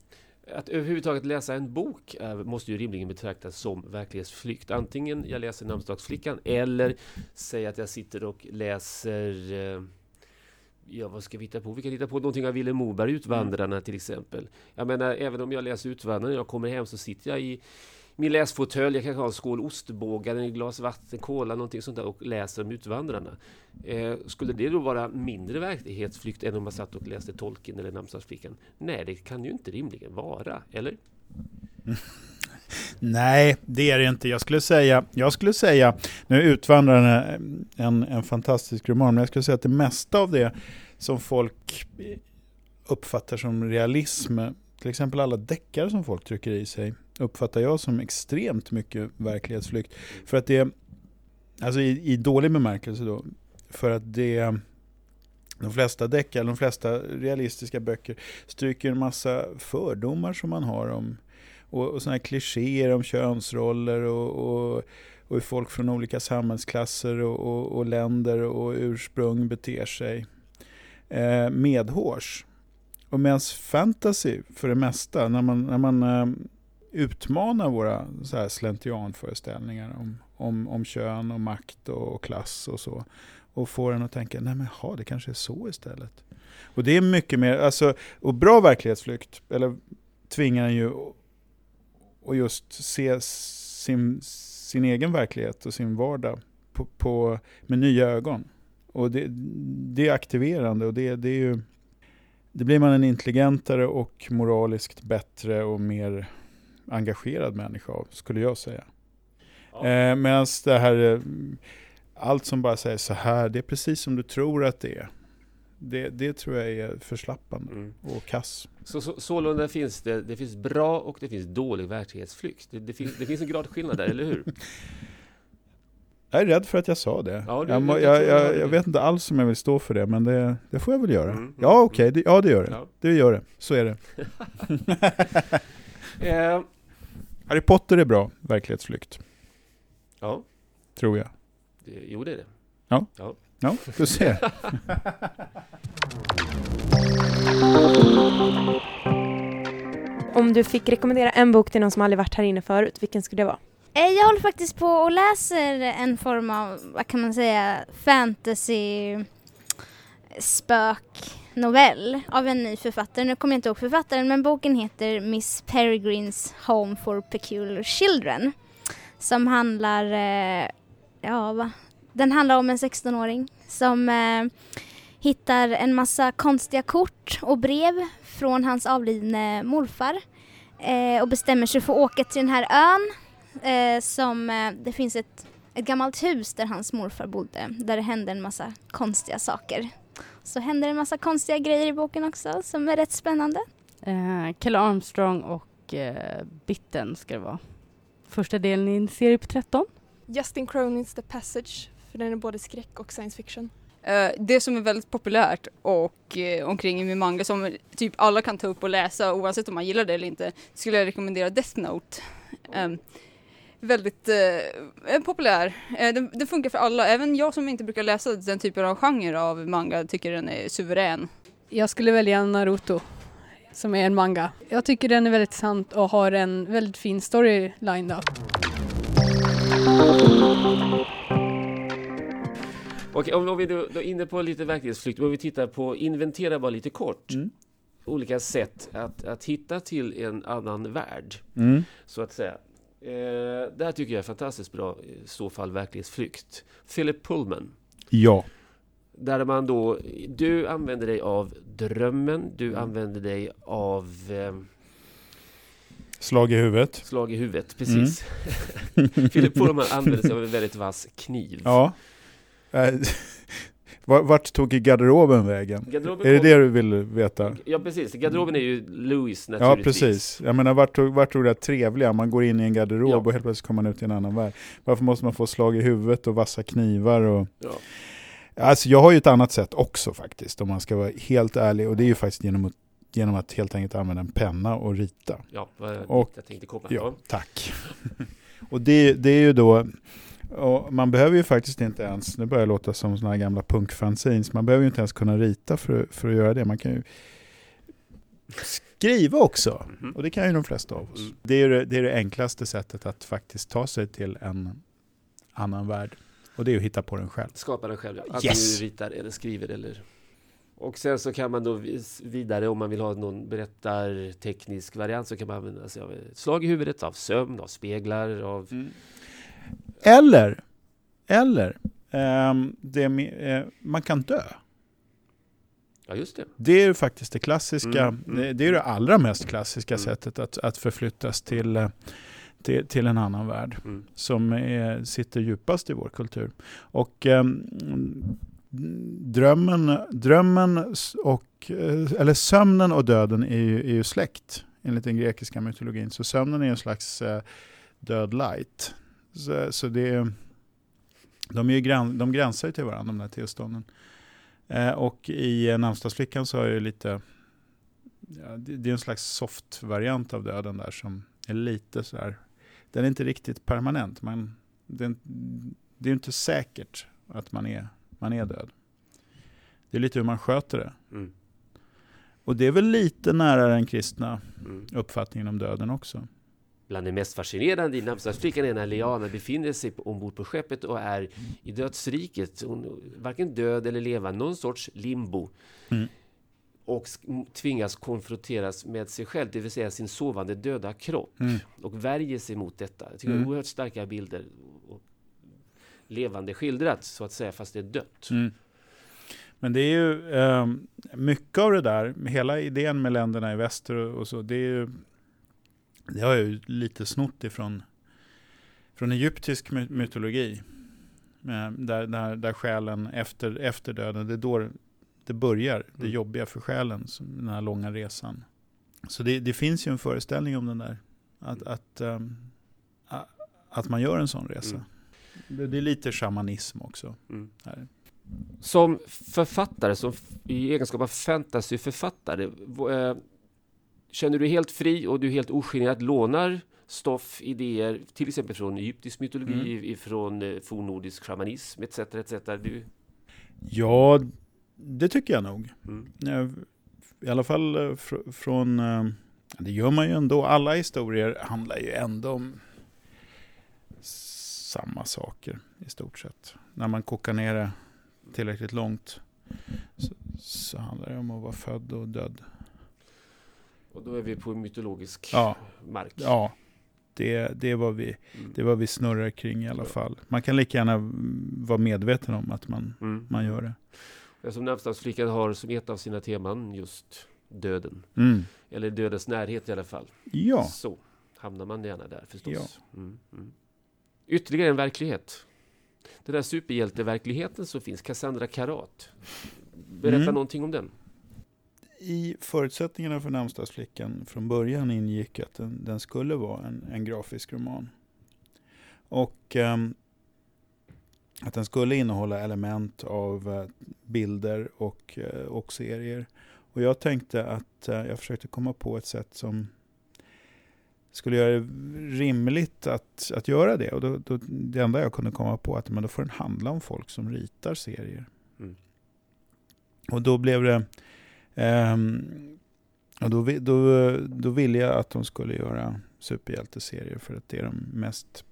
att överhuvudtaget läsa en bok måste ju rimligen betraktas som verklighetsflykt. Antingen jag läser Namnsdagsflickan eller säg att jag sitter och läser eh, Ja, vad ska vi hitta på? Vi kan hitta på någonting av Vilhelm Moberg, Utvandrarna mm. till exempel. Jag menar, även om jag läser Utvandrarna, jag kommer hem så sitter jag i min läsfåtölj, jag kan ha en skål ostbågar, ett glas vatten, kola, någonting sånt där och läser om Utvandrarna. Eh, skulle det då vara mindre verklighetsflykt än om man satt och läste Tolkien eller Namnsdagsflickan? Nej, det kan ju inte rimligen vara, eller? Nej, det är det inte. Jag skulle säga, jag skulle säga nu är Utvandrarna en, en fantastisk roman, men jag skulle säga att det mesta av det som folk uppfattar som realism, till exempel alla deckare som folk trycker i sig, uppfattar jag som extremt mycket verklighetsflykt. För att det, alltså i, i dålig bemärkelse då, för att det de flesta deckare, de flesta realistiska böcker stryker en massa fördomar som man har om och, och sådana här klichéer om könsroller och, och, och hur folk från olika samhällsklasser och, och, och länder och ursprung beter sig eh, medhårs. Och medan fantasy för det mesta, när man, när man eh, utmana våra så här slentrianföreställningar om, om, om kön och makt och, och klass och så och får en att tänka, nej men ha, det kanske är så istället. Och det är mycket mer, alltså, och bra verklighetsflykt, eller tvingar en ju att just se sin, sin egen verklighet och sin vardag på, på med nya ögon. Och det, det är aktiverande och det, det är ju det blir man en intelligentare och moraliskt bättre och mer engagerad människa av, skulle jag säga. Ja. Eh, Medan det här, eh, allt som bara säger så här, det är precis som du tror att det är. Det, det tror jag är förslappande mm. och kass. Så, så, sålunda finns det, det finns bra och det finns dålig verklighetsflykt. Det, det, finns, det finns en gradskillnad där, eller hur? Jag är rädd för att jag sa det. Ja, det jag, jag, jag, jag, vet inte alls om jag vill stå för det, men det, det får jag väl göra. Mm, mm ja, okej, okay, ja det gör det. Ja. Det gör det, så är det. eh. Harry Potter är bra verklighetsflykt. Ja. Tror jag. Det, jo, det är det. Ja, ja. ja du ser. Om du fick rekommendera en bok till någon som aldrig varit här inne förut, vilken skulle det vara? Eh, jag håller faktiskt på och läser en form av, vad kan man säga, fantasy novell av en ny författare. Nu kommer jag inte ihåg författaren men boken heter Miss Peregrines Home for Peculiar Children. Som handlar, eh, ja va? Den handlar om en 16-åring som eh, hittar en massa konstiga kort och brev från hans avlidne morfar eh, och bestämmer sig för att åka till den här ön eh, som, eh, det finns ett, ett gammalt hus där hans morfar bodde, där det hände en massa konstiga saker. Så händer en massa konstiga grejer i boken också som är rätt spännande. Eh, Kelle Armstrong och eh, Bitten ska det vara. Första delen i en serie på 13. Justin Cronin's The Passage, för den är både skräck och science fiction. Uh, det som är väldigt populärt och uh, omkring i min manga som typ alla kan ta upp och läsa oavsett om man gillar det eller inte skulle jag rekommendera Death Note. Um, väldigt eh, populär. Eh, den, den, funkar för alla, även jag som inte brukar läsa den typen av genre av manga tycker den är suverän. Jag skulle välja Naruto som är en manga. Jag tycker den är väldigt sant och har en väldigt fin storyline då. Okej, om, om vi då, då är inne på lite verklighetsflykt, om vi tittar på, inventera bara lite kort. Mm. olika sätt att, att hitta till en annan värld, mm. så att säga. Eh, det här tycker jag är fantastiskt bra, i så fall verklighetsflykt. Philip Pullman. Ja. Där man då, du använder dig av drömmen, du mm. använder dig av eh, Slag i huvudet. Slag i huvudet, precis. Mm. Philip Pullman använder sig av en väldigt vass kniv. Ja. Vart tog garderoben vägen? Garderoben är det det du vill veta? Ja precis, garderoben är ju Louis naturligtvis. Ja precis, jag menar vart tog, vart tog det trevliga, man går in i en garderob ja. och helt plötsligt kommer man ut i en annan värld. Varför måste man få slag i huvudet och vassa knivar och... Ja. Alltså jag har ju ett annat sätt också faktiskt, om man ska vara helt ärlig, och det är ju faktiskt genom att genom att helt enkelt använda en penna och rita. Ja, och, jag tänkte komma. Ja, tack. och det, det är ju då och man behöver ju faktiskt inte ens, nu börjar jag låta som sådana här gamla punkfanzines, man behöver ju inte ens kunna rita för, för att göra det. Man kan ju skriva också, mm. och det kan ju de flesta av oss. Mm. Det, är det, det är det enklaste sättet att faktiskt ta sig till en annan värld. Och det är att hitta på den själv. Skapa den själv, ja. Antingen yes. ritar eller skriver eller... Och sen så kan man då vidare, om man vill ha någon berättarteknisk variant, så kan man använda sig av ett slag i huvudet, av sömn, av speglar, av... Mm eller, eller um, det, uh, man kan dö. Ja, just det. Det är ju faktiskt det klassiska, mm, mm, det, det, är det allra mest klassiska mm. sättet att, att förflyttas till, eh, till, till en annan värld mm. som är, sitter djupast i vår kultur. Och um, drömmen, drömmen och, eh, eller sömnen och döden är ju, är ju släkt enligt den grekiska mytologin. Så sömnen är en slags uh, död light. Så, så det, de, är ju gräns, de gränsar ju till varandra, de där tillstånden. Eh, och i Namnsdagsflickan så är det lite, ja, det, det, är en slags soft variant av döden där som är lite så här, den är inte riktigt permanent. Man, Det är, det är inte säkert att man är, man är död. Det är lite hur man sköter det. Mm. Och det är väl lite nära den kristna Mm. uppfattningen om döden också. Bland det mest fascinerande i namnsdagsflickan är när Liana befinner sig på, ombord på skeppet och är i dödsriket. Hon varken död eller levande, någon sorts limbo. Mm. Och tvingas konfronteras med sig själv, det vill säga sin sovande döda kropp. Mm. Och värjer sig mot detta. Jag tycker det Mm. är oerhört starka bilder. Och levande skildrat, så att säga, fast det är dött. Mm. Men det är ju eh, mycket av det där, hela idén med länderna i väster och, och så, det är ju, det har jag ju lite snott ifrån från egyptisk my- mytologi. Eh, där, där, där själen efter, efter döden, det är då det börjar, det Mm. jobbiga för själen, som den här långa resan. Så det, det finns ju en föreställning om den där, att, att, ehm, a- att man gör en sån resa. Mm. Det, det är lite shamanism också. Mm. Här. Som författare, som i egenskap av fantasyförfattare, eh, känner du helt fri och du helt ogenerat lånar stoff, idéer, till exempel från egyptisk mytologi, Mm. ifrån eh, fornnordisk shamanism etc. etc. Du, Ja, det tycker jag nog. mm. Eh, I alla fall eh, fr- från... Det gör man ju ändå. Alla historier handlar ju ändå om samma saker i stort sett. När man kokar ner det tillräckligt långt så, så handlar det om att vara född och död. Och då är vi på mytologisk Ja. mark. Ja, det, det, är vad vi, Mm. det vad vi snurrar kring i alla Ja. fall. Man kan lika gärna vara medveten om att man, Mm. man gör det. Jag som namnsdagsflickan har som ett av sina teman just döden. Mm. Eller dödens närhet i alla fall. Ja. Så hamnar man gärna där förstås. Ja. Mm, mm. Ytterligare en verklighet. Den där superhjälteverkligheten som finns, Cassandra Karat. Berätta Mm. någonting om den. I förutsättningarna för namnsdagsflickan från början ingick att den, den skulle vara en, en grafisk roman. Och ehm, att den skulle innehålla element av eh, bilder och, eh, och serier. Och jag tänkte att eh, jag försökte komma på ett sätt som skulle göra det rimligt att, att göra det. Och då, då, det enda jag kunde komma på att men då får den handla om folk som ritar serier. Mm. Och då blev det Ehm, och då, då, då ville jag att de skulle göra superhjälteserier för att det är de mest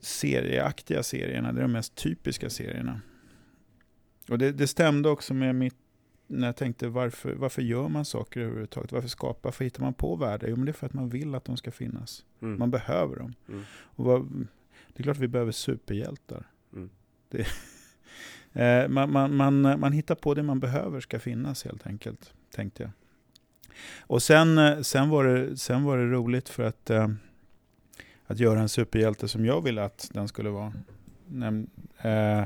serieaktiga serierna. Det är de mest typiska serierna. Och det, det stämde också med mitt när jag tänkte varför, varför gör man saker överhuvudtaget? Varför skapar, varför hittar man på världar? Jo men det är för att man vill att de ska finnas. Mm. Man behöver dem. Mm. Och vad, det är klart vi behöver superhjältar. Mm. Det, eh, man, man, man, eh, man hittar på det man behöver ska finnas helt enkelt, tänkte jag. Och sen, eh, sen, var, det, sen var det roligt för att, eh, att göra en superhjälte som jag ville att den skulle vara. Näm, eh,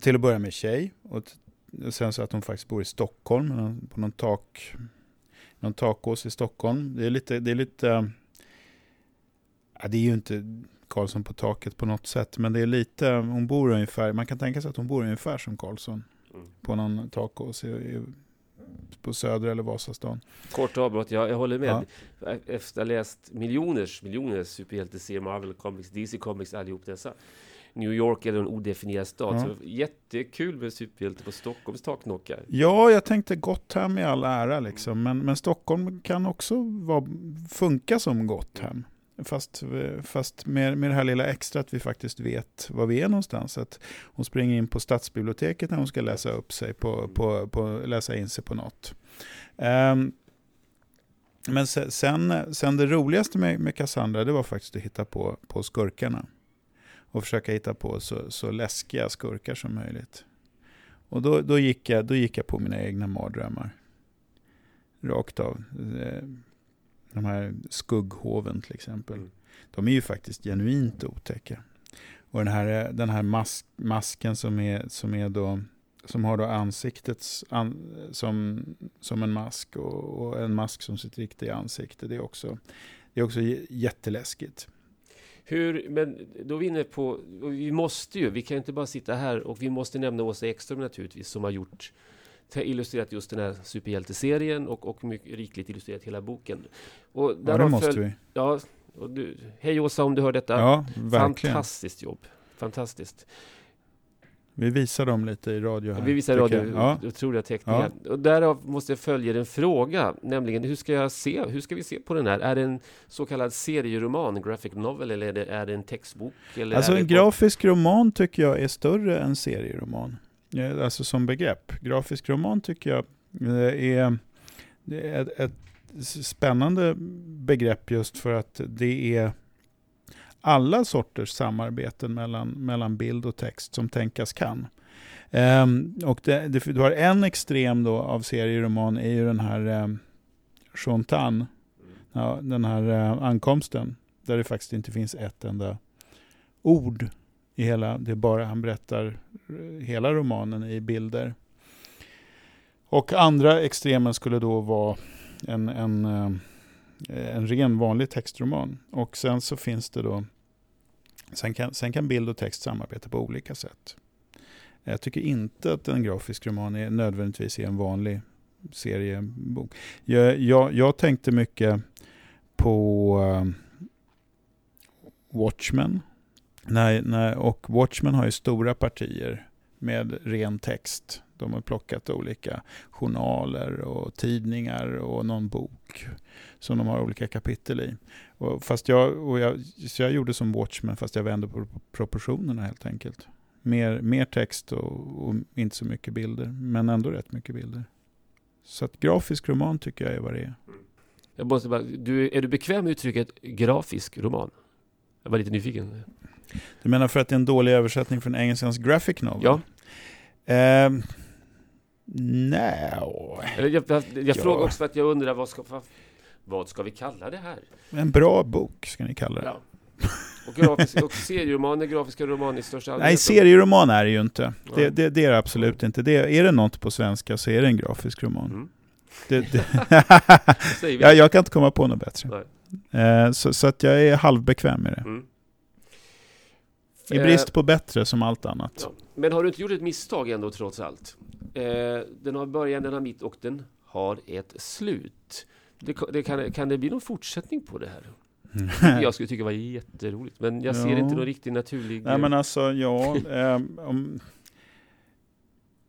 till att börja med tjej. Och t- sen så att hon faktiskt bor i Stockholm, på någon, tak, någon takås i Stockholm. Det är lite, det är lite eh, ja, det är ju inte Karlsson på taket på något sätt, men det är lite, hon bor ungefär, man kan tänka sig att hon bor ungefär som Karlsson Mm. på någon takås i, i, på Söder eller Vasastan. Kort avbrott, jag, jag håller med. Ja. Efter att ha läst miljoners, miljoners superhjälteserier, Marvel Comics, DC Comics, allihop dessa. New York är en odefinierad stad. Ja. Så jättekul med superhjälte på Stockholms taknockar. Ja, jag tänkte Gotham i all ära liksom, men, men Stockholm kan också vara, funka som Gotham. Fast, fast med, med det här lilla extra att vi faktiskt vet var vi är någonstans. Att hon springer in på stadsbiblioteket när hon ska läsa upp sig på, på, på läsa in sig på något. Um, men sen, sen det roligaste med, med Cassandra det var faktiskt att hitta på, på skurkarna. Och försöka hitta på så, så läskiga skurkar som möjligt. Och då, då, gick jag, då gick jag på mina egna mardrömmar. Rakt av. Ehm, de här skugghoven till exempel. Mm. De är ju faktiskt genuint otäcka. Och den här, den här mask, masken som är, som är då som har då ansiktets an, som, som en mask och, och en mask som sitt riktiga ansikte. Det är också, det är också jätteläskigt. Hur, men då är vi inne på, vi måste ju, vi kan inte bara sitta här och vi måste nämna Åsa Ekström naturligtvis som har gjort har illustrerat just den här superhjälteserien och, och mycket rikligt illustrerat hela boken. Och Ja, det måste vi. Ja, Och du, hej Åsa om du hör detta. Ja, verkligen. Fantastiskt jobb. Fantastiskt. Vi visar dem lite i radio här. Vi visar radio. Ja. otroliga teckningar. Och därav måste jag följa en fråga, nämligen hur ska jag se, hur ska vi se på den här? Är det en så kallad serieroman, graphic novel, eller är det, är det en textbok? Eller Alltså en grafisk roman tycker jag är större än serieroman. Eh, alltså som begrepp. Grafisk roman tycker jag eh, är, ett, ett spännande begrepp just för att det är alla sorters samarbeten mellan, mellan bild och text som tänkas kan. Um, och det, det, du har en extrem då av serieroman är ju den här um, ja, den här uh, ankomsten, där det faktiskt inte finns ett enda ord i hela, det är bara han berättar hela romanen i bilder. Och andra extremen skulle då vara en, en, eh, en ren vanlig textroman. Och sen så finns det då, sen kan, sen kan bild och text samarbeta på olika sätt. Jag tycker inte att en grafisk roman är nödvändigtvis är en vanlig seriebok. Jag, jag, jag tänkte mycket på eh, Watchmen. Nej, nej, och Watchmen har ju stora partier med ren text. De har plockat olika journaler och tidningar och någon bok som de har olika kapitel i. Och fast jag, och jag, så jag gjorde som Watchmen fast jag vände på proportionerna helt enkelt. Mer, mer text och, och inte så mycket bilder, men ändå rätt mycket bilder. Så att grafisk roman tycker jag är vad det är. Jag måste bara, du, är du bekväm med uttrycket grafisk roman? Jag var lite nyfiken. Du menar för att det är en dålig översättning från engelskans graphic novel? Ja. Eh, Nej. Eller Jag, jag, jag frågar också för att jag undrar vad ska, vad, ska vi kalla det här? En bra bok ska ni kalla det. Ja. Och, grafisk, och serieromaner, grafiska romaner i största allmänhet? Nej, serieroman är det ju inte. Det, Ja. det, det är det absolut inte. Det, är det något på svenska så är det en grafisk roman. Mm. Det, ja, jag kan inte komma på något bättre. Eh, så, så att jag är halvbekväm med det. Mm. I Eh, brist på bättre som allt annat. Ja. Men har du inte gjort ett misstag ändå trots allt? Eh, den har början, den har mitt och den har ett slut. Det, det kan, kan det bli någon fortsättning på det här? Jag skulle tycka det var jätteroligt, men jag ser Ja. inte någon riktigt naturlig... Nej men alltså, ja. om,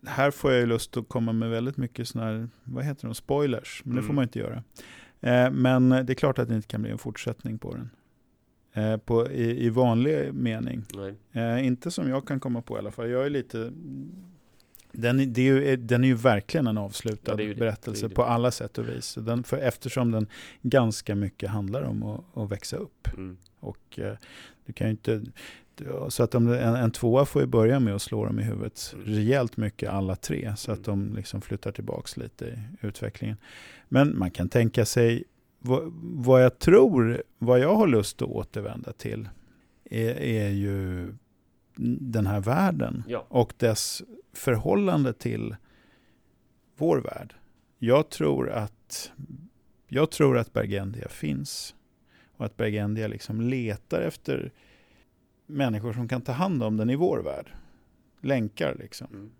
här får jag ju lust att komma med väldigt mycket sådana här, vad heter de, spoilers. Men det får Mm. man inte göra. Eh, men det är klart att det inte kan bli en fortsättning på den. Eh, på, i, I vanlig mening. Eh, inte som jag kan komma på i alla fall. Jag är lite... Den, är- det är ju, den är ju verkligen en avslutad Ja, berättelse Det det. på alla sätt och vis. Den, för, eftersom den ganska mycket handlar om att, att växa upp. Mm. Och eh, du kan ju inte... Så att de, en, en tvåa får ju börja med att slå dem i huvudet Mm. rejält mycket alla tre. Så att de liksom flyttar tillbaks lite i utvecklingen. Men man kan tänka sig vad, vad jag tror, vad jag har lust att återvända till är, är ju den här världen Ja. och dess förhållande till vår värld. Jag tror att, jag tror att Bergendia finns och att Bergendia liksom letar efter människor som kan ta hand om den i vår värld. Länkar liksom. Mm.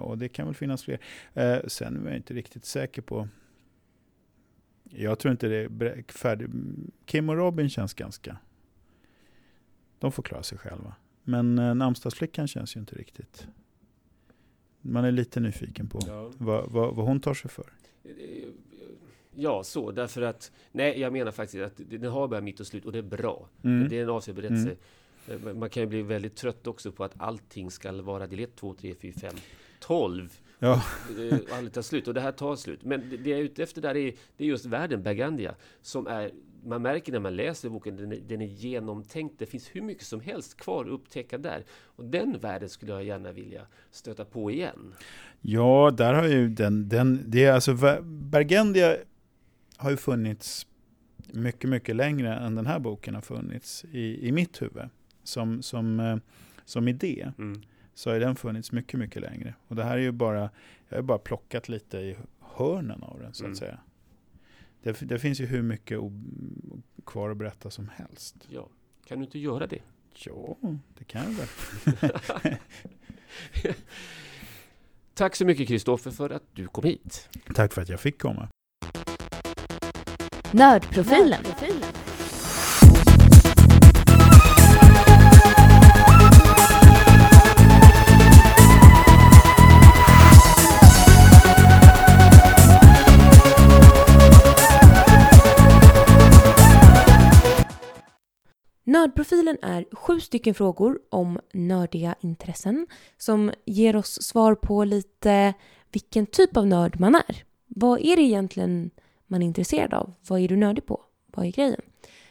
Och, och det kan väl finnas fler. Eh, sen är jag inte riktigt säker på jag tror inte det är färdigt. Kim och Robin känns ganska... De får klara sig själva. Men eh, namnsdagsflickan känns ju inte riktigt... Man är lite nyfiken på Ja. vad, vad, vad hon tar sig för. Ja, så därför att Nej, jag menar faktiskt att den har börjat mitt och slut och det är bra. Mm. Det är en avsedd berättelse. Eh, Man kan ju bli väldigt trött också på att allting ska vara del 1, 2, 3, 4, 5, 12. Ja. Eh, aldrig tar slut. Och det här tar slut. Men det- det jag är ute efter där är, det är just världen, Bergandia, som är man märker när man läser boken, den är, den är genomtänkt. Det finns hur mycket som helst kvar att upptäcka där. Och den världen skulle jag gärna vilja stöta på igen. Ja, där har ju den, den det är alltså Bergendia har ju funnits mycket, mycket längre än den här boken har funnits i, i mitt huvud. Som, som, eh, som idé Mm. Så har den funnits mycket, mycket längre. Och det här är ju bara, jag har bara plockat lite i hörnen av den så att Mm. säga. Det, det finns ju hur mycket kvar att berätta som helst. Ja, kan du inte göra det? Ja, det kan jag väl. Tack så mycket Kristoffer för att du kom hit. Tack för att jag fick komma. Nördprofilen. Nördprofilen är sju stycken frågor om nördiga intressen som ger oss svar på lite vilken typ av nörd man är. Vad är det egentligen man är intresserad av? Vad är du nördig på? Vad är grejen?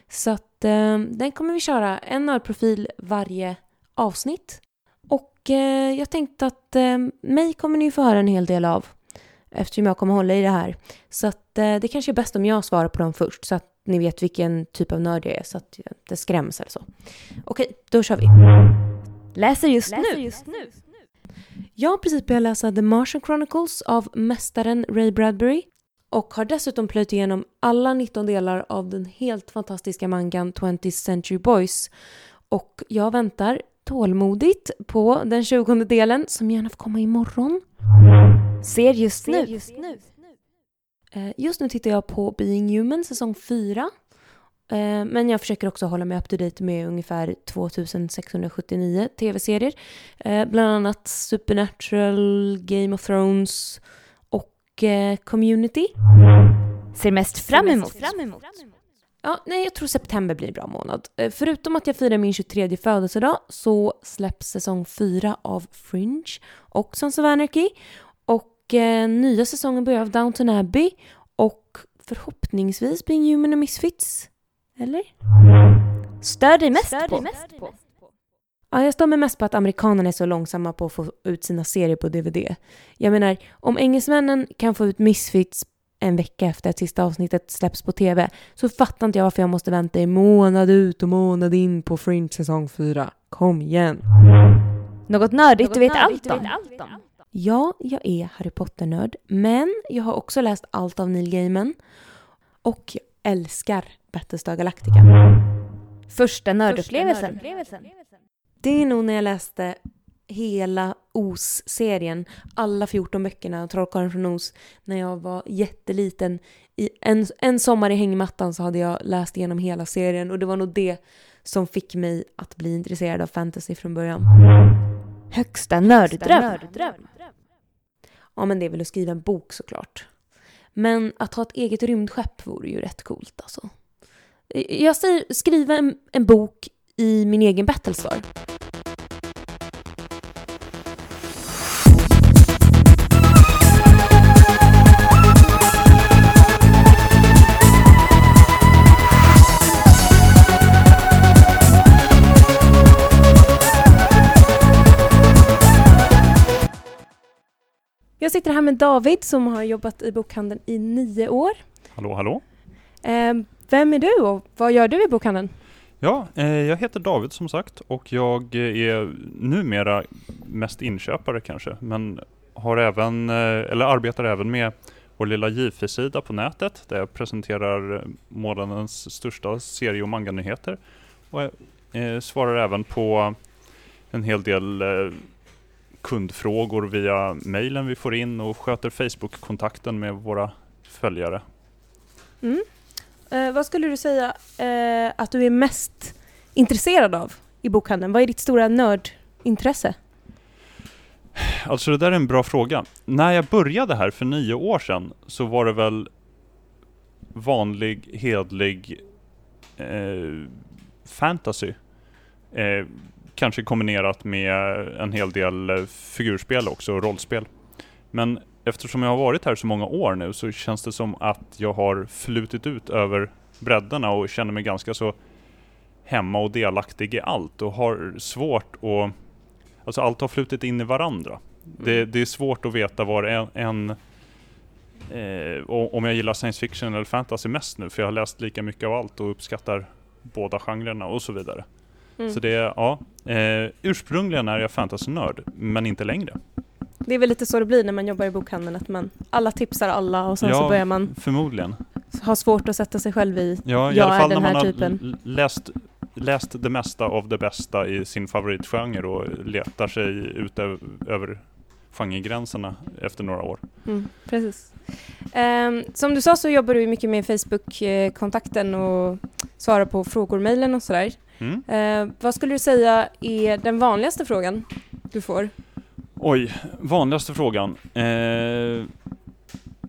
Så att eh, den kommer vi köra en nördprofil varje avsnitt. Och eh, jag tänkte att eh, mig kommer ni få höra en hel del av eftersom jag kommer hålla i det här. Så att eh, det kanske är bäst om jag svarar på dem först så att ni vet vilken typ av nörd jag är så att jag inte skräms eller så. Okej, då kör vi. Läser just nu. Jag har precis börjat läsa The Martian Chronicles av mästaren Ray Bradbury och har dessutom plöjt igenom alla 19 delar av den helt fantastiska mangan 20th Century Boys. Och jag väntar tålmodigt på den 20 delen som gärna får komma imorgon. Ser just nu. Eh, Just nu tittar jag på Being Human säsong 4. Eh, Men jag försöker också hålla mig up to date med ungefär 2679 tv-serier. Eh, Bland annat Supernatural, Game of Thrones och eh, Community. Ser mest fram emot. Ja, nej, jag tror september blir en bra månad. Eh, Förutom att jag firar min 23 födelsedag så släpps säsong 4 av Fringe och Sons of Anarchy. Och eh, nya säsongen börjar av Downton Abbey och förhoppningsvis Being Human och Misfits. Eller? Stör dig mest på. Ja, jag står mig mest på att amerikanerna är så långsamma på att få ut sina serier på DVD. Jag menar, om engelsmännen kan få ut Misfits en vecka efter att sista avsnittet släpps på TV så fattar inte jag varför jag måste vänta i månad ut och månad in på Fringe säsong 4. Kom igen! Något nördigt du vet allt om. Ja, jag är Harry Potter-nörd, men jag har också läst allt av Neil Gaiman och jag älskar Battlestar Galactica. Första nördupplevelsen. Det är nog när jag läste hela Os-serien, alla 14 böckerna av Trollkarlen från Oz, när jag var jätteliten. I en, en sommar i hängmattan så hade jag läst igenom hela serien och det var nog det som fick mig att bli intresserad av fantasy från början. Högsta nörddröm. Ja, men det är väl att skriva en bok såklart. Men att ha ett eget rymdskepp vore ju rätt coolt alltså. Jag säger skriva en, en bok i min egen Battlestar. Sitter här med David som har jobbat i bokhandeln i nio år. Hallå, hallå. Eh, Vem är du och vad gör du i bokhandeln? Ja, eh, jag heter David som sagt och jag är numera mest inköpare kanske, men har även, eh, eller arbetar även med vår lilla Jifi-sida på nätet där jag presenterar månadens största serie och manganyheter. Och eh, svarar även på en hel del kundfrågor via mejlen vi får in och sköter Facebook-kontakten med våra följare. Mm. Eh, vad skulle du säga eh, att du är mest intresserad av i bokhandeln? Vad är ditt stora nördintresse? Alltså det där är en bra fråga. När jag började här för nio år sedan så var det väl vanlig, hedlig eh, fantasy. Eh, kanske kombinerat med en hel del eh, figurspel också, och rollspel. Men eftersom jag har varit här så många år nu så känns det som att jag har flutit ut över bredderna och känner mig ganska så hemma och delaktig i allt och har svårt att... Alltså allt har flutit in i varandra. Det, det är svårt att veta var en... en eh, om jag gillar science fiction eller fantasy mest nu, för jag har läst lika mycket av allt och uppskattar båda genrerna och så vidare. Mm. Så det är, ja. Eh, ursprungligen är jag fantasynörd, men inte längre. Det är väl lite så det blir när man jobbar i bokhandeln, att man alla tipsar alla och sen så Ja, börjar man Förmodligen. ha svårt att sätta sig själv i Ja, i jag alla är fall den när man här har typen. l- läst, läst det mesta av det bästa i sin favoritgenre och letar sig ut över, genregränserna efter några år. Mm, precis. Ehm, som du sa så jobbar du mycket med Facebook-kontakten och svarar på frågor, mejlen och sådär. Mm. Ehm, vad skulle du säga är den vanligaste frågan du får? Oj, vanligaste frågan. Eh,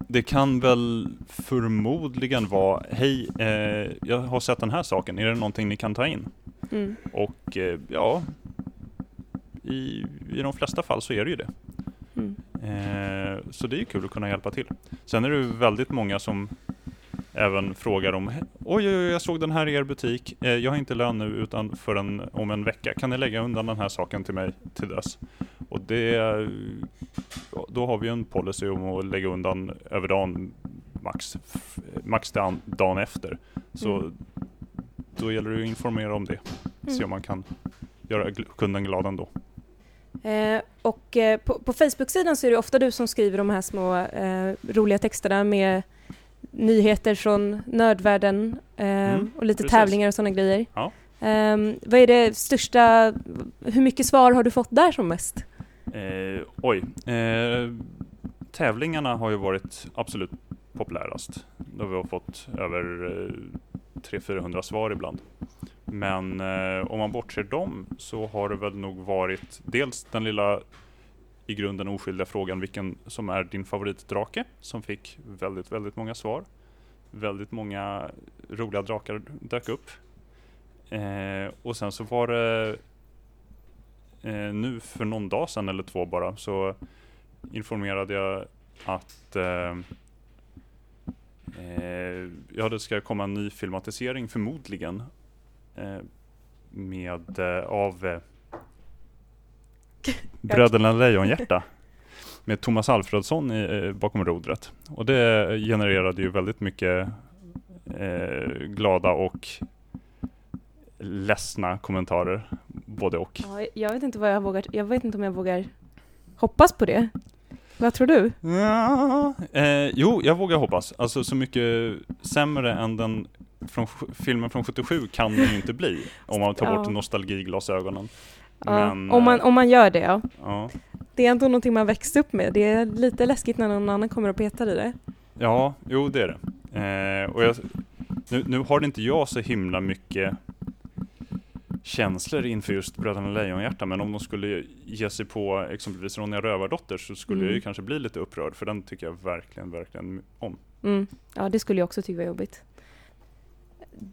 det kan väl förmodligen vara, hej, eh, jag har sett den här saken, är det någonting ni kan ta in? Mm. Och eh, ja, i, i de flesta fall så är det ju det. Mm. Eh, så det är kul att kunna hjälpa till. Sen är det väldigt många som även frågar om Oj, oj, oj, jag såg den här i er butik. Eh, jag har inte lön nu utan förrän om en vecka. Kan ni lägga undan den här saken till mig till dess? Och det, då har vi en policy om att lägga undan över dagen max, max dagen, dagen efter. Så Mm. då gäller det att informera om det. Se Mm. om man kan göra kunden glad ändå. Eh, och eh, på, på Facebook-sidan så är det ofta du som skriver de här små eh, roliga texterna med nyheter från nördvärlden eh, Mm, och lite precis. tävlingar och sådana grejer. Ja. Eh, vad är det största, hur mycket svar har du fått där som mest? Eh, oj. Eh, tävlingarna har ju varit absolut populärast. Då vi har fått över eh, 300-400 svar ibland. Men eh, om man bortser dem så har det väl nog varit dels den lilla i grunden oskyldiga frågan vilken som är din favoritdrake som fick väldigt, väldigt många svar. Väldigt många roliga drakar dök upp. Eh, och sen så var det eh, nu för någon dag sedan eller två bara så informerade jag att eh, eh ja, det ska komma en ny filmatisering förmodligen eh, med eh, av eh, Bröderna Lejonhjärta med Thomas Alfredsson i, eh, bakom rodret. Och det genererade ju väldigt mycket eh, glada och ledsna kommentarer, både och. Ja, jag vet inte vad jag vågar, jag vet inte om jag vågar hoppas på det. Vad tror du? Ja, eh, jo, jag vågar hoppas. Alltså så mycket sämre än den från, filmen från 77 kan den ju inte bli. Om man tar bort Ja. nostalgiglasögonen. Men, om, man, eh, om man gör det ja. Ja, Det är ändå någonting man växt upp med. Det är lite läskigt när någon annan kommer och petar i det. ja jo det är det. Eh, och jag, nu, nu har inte jag så himla mycket känslor inför just Bröderna Lejonhjärta, men om de skulle ge sig på exempelvis Ronja Rövardotter så skulle jag ju Mm. kanske bli lite upprörd, för den tycker jag verkligen, verkligen om. Mm. Ja, det skulle jag också tycka var jobbigt.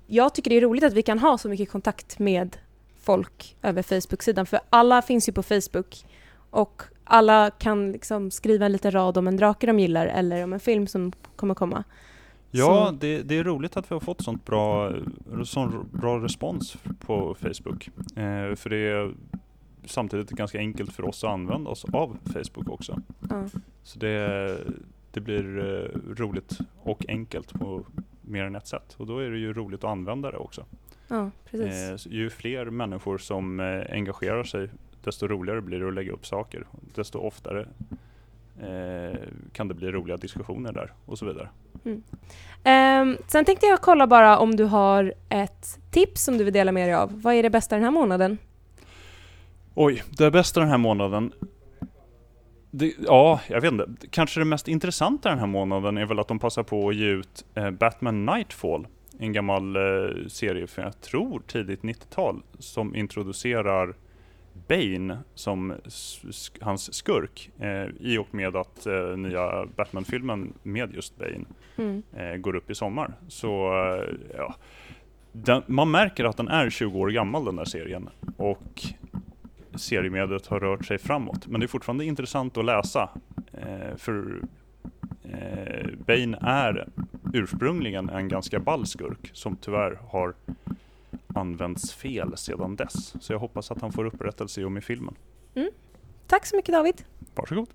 Jag tycker det är roligt att vi kan ha så mycket kontakt med folk över Facebook-sidan, för alla finns ju på Facebook och alla kan liksom skriva en liten rad om en drake de gillar eller om en film som kommer komma. Ja, Så- det, det är roligt att vi har fått sånt bra, sån bra respons på Facebook. Eh, för det är samtidigt ganska enkelt för oss att använda oss av Facebook också. Ja. Så det, det blir eh, roligt och enkelt på mer än ett sätt. Och då är det ju roligt att använda det också. Ja, precis. Eh, ju fler människor som eh, engagerar sig, desto roligare blir det att lägga upp saker. Desto oftare eh, kan det bli roliga diskussioner där och så vidare. Ehm, sen tänkte jag kolla bara om du har ett tips som du vill dela med dig av. Vad är det bästa den här månaden? Oj, det bästa den här månaden. Det, ja, jag vet inte. Kanske det mest intressanta den här månaden är väl att de passar på att ge ut eh, Batman Nightfall. En gammal eh, serie från, jag tror, tidigt 90-tal. Som introducerar Bane som sk- hans skurk. Eh, I och med att eh, nya Batman-filmen med just Bane Mm. eh, går upp i sommar. Så eh, ja, den, man märker att den är 20 år gammal den där serien och seriemediet har rört sig framåt. Men det är fortfarande intressant att läsa eh, för eh, Bane är ursprungligen en ganska ball skurk som tyvärr har använts fel sedan dess. Så jag hoppas att han får upprättelse i och med filmen. Tack så mycket David. Varsågod.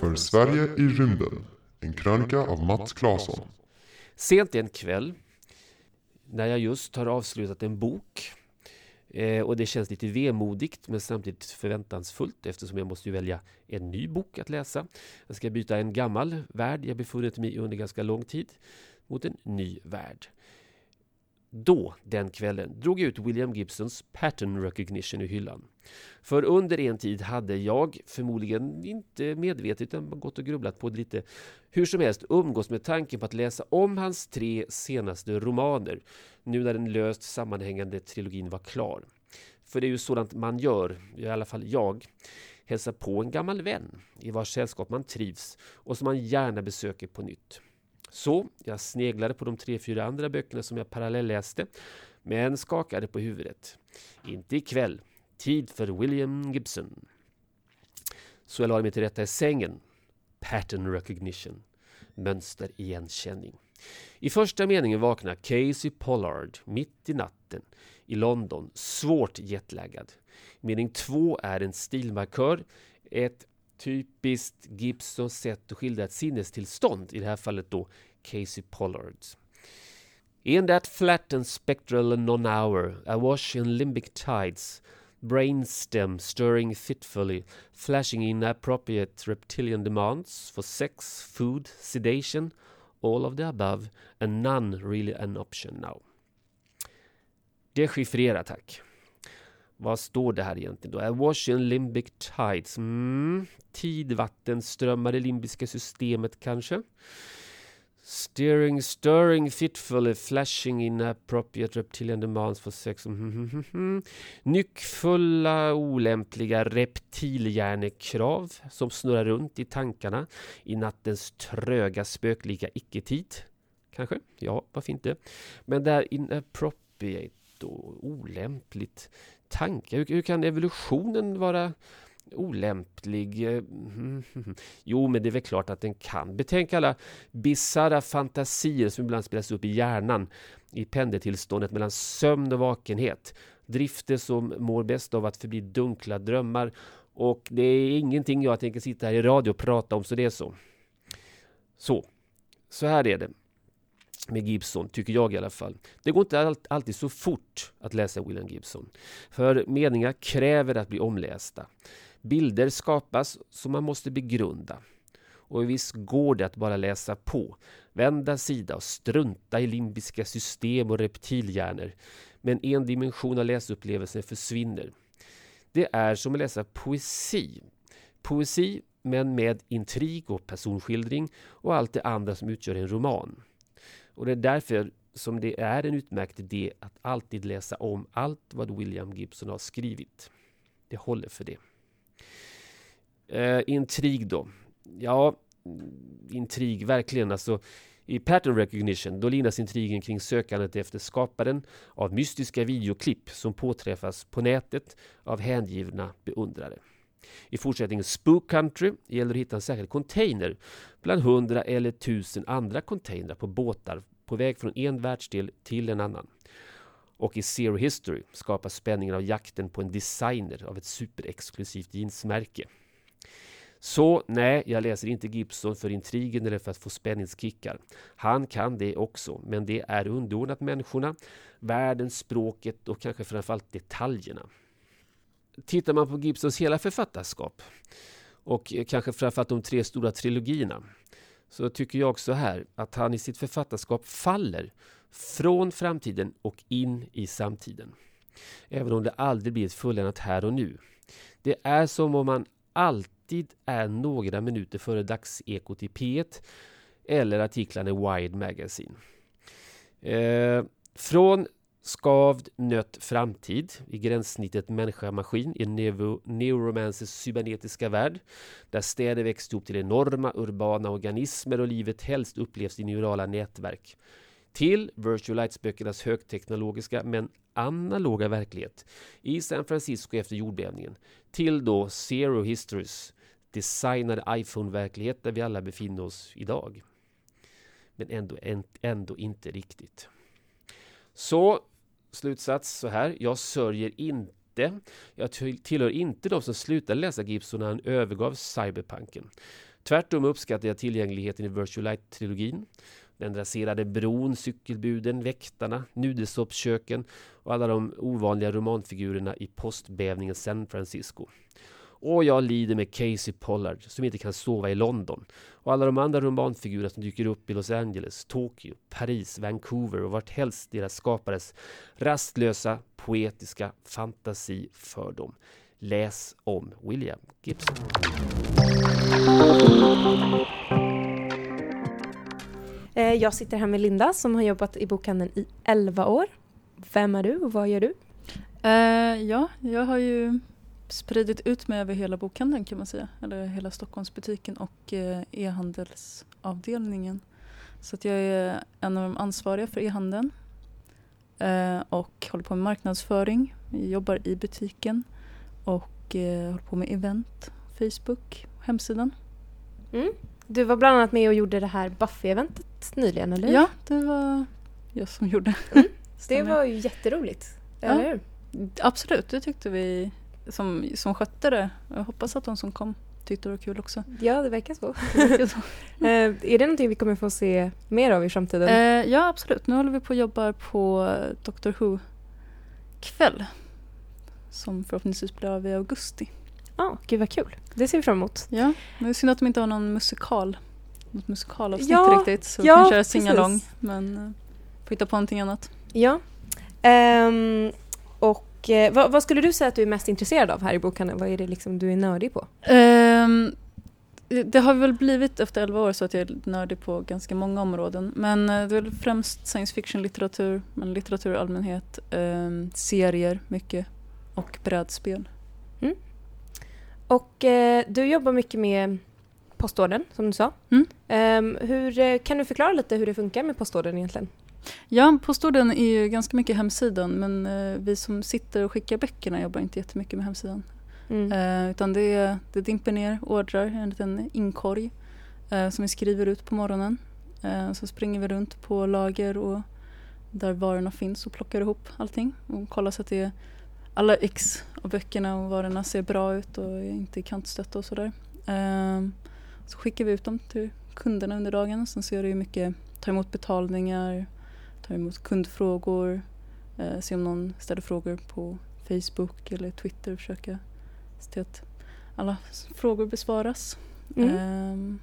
För Sverige i rymden. En krönika av Mats Claesson. Sent en kväll, när jag just har avslutat en bok eh, och det känns lite vemodigt men samtidigt förväntansfullt eftersom jag måste ju välja en ny bok att läsa. Jag ska byta en gammal värld jag befunnit mig i under ganska lång tid mot en ny värld. Då, den kvällen, drog jag ut William Gibsons Pattern Recognition i hyllan. För under en tid hade jag, förmodligen inte medvetet utan gått och grubblat på det lite, hur som helst umgås med tanken på att läsa om hans tre senaste romaner, nu när den löst sammanhängande trilogin var klar. För det är ju sådant man gör, i alla fall jag, hälsar på en gammal vän i vars sällskap man trivs och som man gärna besöker på nytt. Så jag sneglade på de tre, fyra andra böckerna som jag parallelläste, men skakade på huvudet. Inte ikväll. Tid för William Gibson. Så jag lade mig till rätta i sängen. Pattern recognition. Mönsterigenkänning. I första meningen vaknar Casey Pollard mitt i natten i London, svårt jetlaggad. Mening två är en stilmarkör, ett typiskt Gibson sätt att skildra ett sinnestillstånd, i det här fallet då Casey Pollards. In that flat and spectral non-hour, awash in limbic tides, brainstem stirring fitfully, flashing inappropriate reptilian demands for sex, food, sedation, all of the above, and none really an option now. Dechiffrera tack. Vad står det här egentligen då? Washington limbic tides. Mm. Tidvatten strömmar i limbiska systemet kanske? Steering, stirring fitfully, flashing inappropriate reptilian demands for sex. Mm, mm, mm, mm. Nyckfulla, olämpliga reptilhjärnekrav som snurrar runt i tankarna i nattens tröga, spöklika icke-tid. Kanske? Ja, varför inte? Men där inappropriate då olämpligt tanke. Hur, hur kan evolutionen vara olämplig? Jo, men det är väl klart att den kan. Betänk alla bisarra fantasier som ibland spelas upp i hjärnan i pendeltillståndet mellan sömn och vakenhet. Drifter som mår bäst av att förbli dunkla drömmar. Och det är ingenting jag tänker sitta här i radio och prata om, så det är så. Så, så här är det med Gibson, tycker jag i alla fall. Det går inte alltid så fort att läsa William Gibson. För meningar kräver att bli omlästa. Bilder skapas som man måste begrunda. Och visst går det att bara läsa på, vända sida och strunta i limbiska system och reptilhjärnor. Men en dimension av läsupplevelsen försvinner. Det är som att läsa poesi. Poesi men med intrig och personskildring och allt det andra som utgör en roman. Och det är därför som det är en utmärkt idé att alltid läsa om allt vad William Gibson har skrivit. Det håller för det. Eh, intrig då? Ja, intrig verkligen. Alltså, I pattern recognition då linas intrigen kring sökandet efter skaparen av mystiska videoklipp som påträffas på nätet av hängivna beundrare. I fortsättningen Spook Country gäller det att hitta en särskild container bland hundra eller tusen andra containrar på båtar på väg från en världsdel till en annan. Och i Zero History skapas spänningen av jakten på en designer av ett superexklusivt jeansmärke. Så nej, jag läser inte Gibson för intrigen eller för att få spänningskickar. Han kan det också, men det är underordnat människorna, världen, språket och kanske framförallt detaljerna. Tittar man på Gibsons hela författarskap och kanske framförallt de tre stora trilogierna så tycker jag också här att han i sitt författarskap faller från framtiden och in i samtiden. Även om det aldrig blir ett fulländat här och nu. Det är som om man alltid är några minuter före dagsekot i P1 eller artiklarna i Wired Magazine. Eh, från skavd nött framtid i gränssnittet människa-maskin i neuromancers cybernetiska värld där städer växt ihop till enorma urbana organismer och livet helst upplevs i neurala nätverk till Virtual Lights-böckernas högteknologiska men analoga verklighet i San Francisco efter jordbävningen till då Zero Histories designade iPhone-verklighet där vi alla befinner oss idag. Men ändå, ändå inte riktigt. Så slutsats så här. Jag sörjer inte. Jag tillhör inte de som slutade läsa Gibson när han övergav cyberpunken. Tvärtom uppskattar jag tillgängligheten i Virtual Light-trilogin. Den raserade bron, cykelbuden, väktarna, nudelsoppköken och alla de ovanliga romanfigurerna i postbävningen San Francisco. Och jag lider med Casey Pollard som inte kan sova i London. Och alla de andra romanfigurer som dyker upp i Los Angeles, Tokyo, Paris, Vancouver och vart helst deras skapares rastlösa, poetiska fantasi för dem. Läs om William Gibson. Eh, jag sitter här med Linda som har jobbat i bokhandeln i 11 år. Vem är du och vad gör du? Uh, ja, jag har ju spridit ut mig över hela bokhandeln kan man säga. Eller hela Stockholmsbutiken och eh, e-handelsavdelningen. Så att jag är en av de ansvariga för e-handeln eh, och håller på med marknadsföring. Jag jobbar i butiken och eh, håller på med event, Facebook, hemsidan. Mm. Du var bland annat med och gjorde det här Buffy-eventet nyligen, eller? Ja, det var jag som gjorde. Mm. Det var ju jätteroligt, Ja. eller hur? Absolut, det tyckte vi som, som skötte det. Jag hoppas att de som kom tyckte det var kul också. Ja, det verkar så. Det verkar så. Eh, är det någonting vi kommer få se mer av i framtiden? Eh, ja, absolut. Nu håller vi på och jobbar på Doctor Who-kväll. Som förhoppningsvis blir av i augusti. Ja, gud vad kul. Det ser vi fram emot. Ja, men det är synd att de inte har någon musikal. Något musikalavsnitt Ja, riktigt. Så vi ja, kan köra singalong. Men eh, får hitta på någonting annat. Ja. Ehm, och eh, vad, vad skulle du säga att du är mest intresserad av här i bokhandeln? Vad är det liksom du är nördig på? Ehm, det har väl blivit efter 11 år så att jag är nördig på ganska många områden. Men eh, det är väl främst science fiction-litteratur, men litteratur i allmänhet, ehm, serier mycket och brädspel. Och eh, du jobbar mycket med postordern, som du sa. Mm. Ehm, hur, eh, kan du förklara lite hur det funkar med postordern egentligen? Ja, postordern är ju ganska mycket hemsidan men eh, vi som sitter och skickar böckerna jobbar inte jättemycket med hemsidan. Mm. Eh, utan det, det dimper ner ordrar i en liten inkorg eh, som vi skriver ut på morgonen. Så springer vi runt på lager och där varorna finns och plockar ihop allting och kollar så att det alla ex av böckerna och varorna ser bra ut och är inte kantstötta och sådär. Så skickar vi ut dem till kunderna under dagen. Sen så är det ju mycket ta emot betalningar, ta emot kundfrågor, eh, se om någon ställer frågor på Facebook eller Twitter och försöka se till att alla frågor besvaras. Mm. Ehm,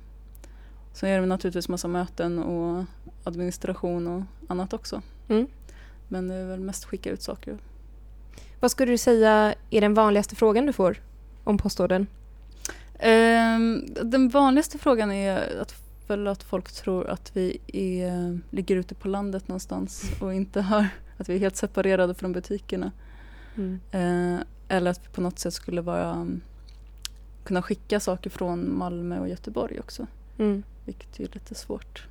så är det naturligtvis massa möten och administration och annat också. Mm. Men det är väl mest skicka ut saker. Vad skulle du säga är den vanligaste frågan du får om postordern? Ehm, den vanligaste frågan är att, väl att folk tror att vi är, ligger ute på landet någonstans och inte har, att vi är helt separerade från butikerna. Mm. Eh, eller att vi på något sätt skulle vara, um, kunna skicka saker från Malmö och Göteborg också. Mm. Vilket är lite svårt.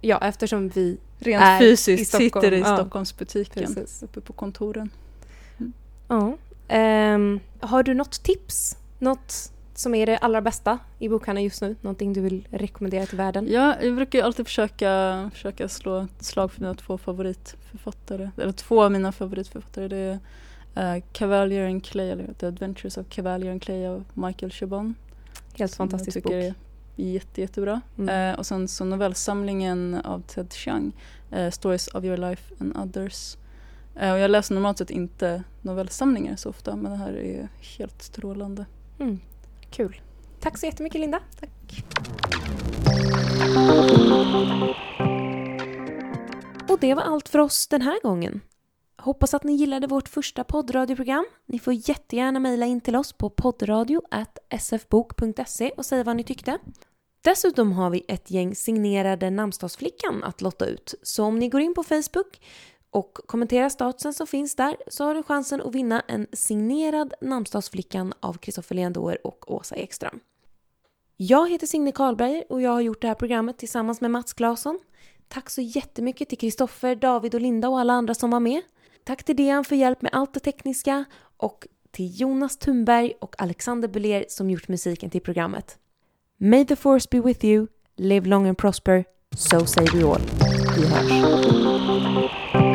Ja, eftersom vi Rent är fysiskt i Stockholm. sitter i Ja, Stockholmsbutiken precis. uppe på kontoren. Ja. Ehm, har du något tips? Något som är det allra bästa i bokhandeln just nu? Någonting du vill rekommendera till världen? Ja, jag brukar ju alltid försöka, försöka slå ett slag för mina två favoritförfattare. Eller två av mina favoritförfattare. Det är uh, Cavalier and Clay, eller The Adventures of Cavalier and Clay av Michael Chabon. Helt fantastisk jag bok. är jätte, jättebra. Mm. Eh, och sen så novellsamlingen av Ted Chiang, eh, Stories of your life and others. Eh, och jag läser normalt sett inte novellsamlingar så ofta men det här är helt strålande. Mm. Kul. Tack så jättemycket Linda. Tack. Och det var allt för oss den här gången. Hoppas att ni gillade vårt första poddradioprogram. Ni får jättegärna mejla in till oss på poddradio.sfbok.se och säga vad ni tyckte. Dessutom har vi ett gäng signerade namnsdagsflickan att lotta ut. Så om ni går in på Facebook och kommenterar statusen som finns där så har du chansen att vinna en signerad namnsdagsflickan av Kristoffer Leandor och Åsa Ekström. Jag heter Signe Karlberger och jag har gjort det här programmet tillsammans med Mats Claesson. Tack så jättemycket till Kristoffer, David och Linda och alla andra som var med. Tack till Dejan för hjälp med allt det tekniska och till Jonas Thunberg och Alexander Beler som gjort musiken till programmet. May the force be with you, live long and prosper, so say we all. Vi hörs.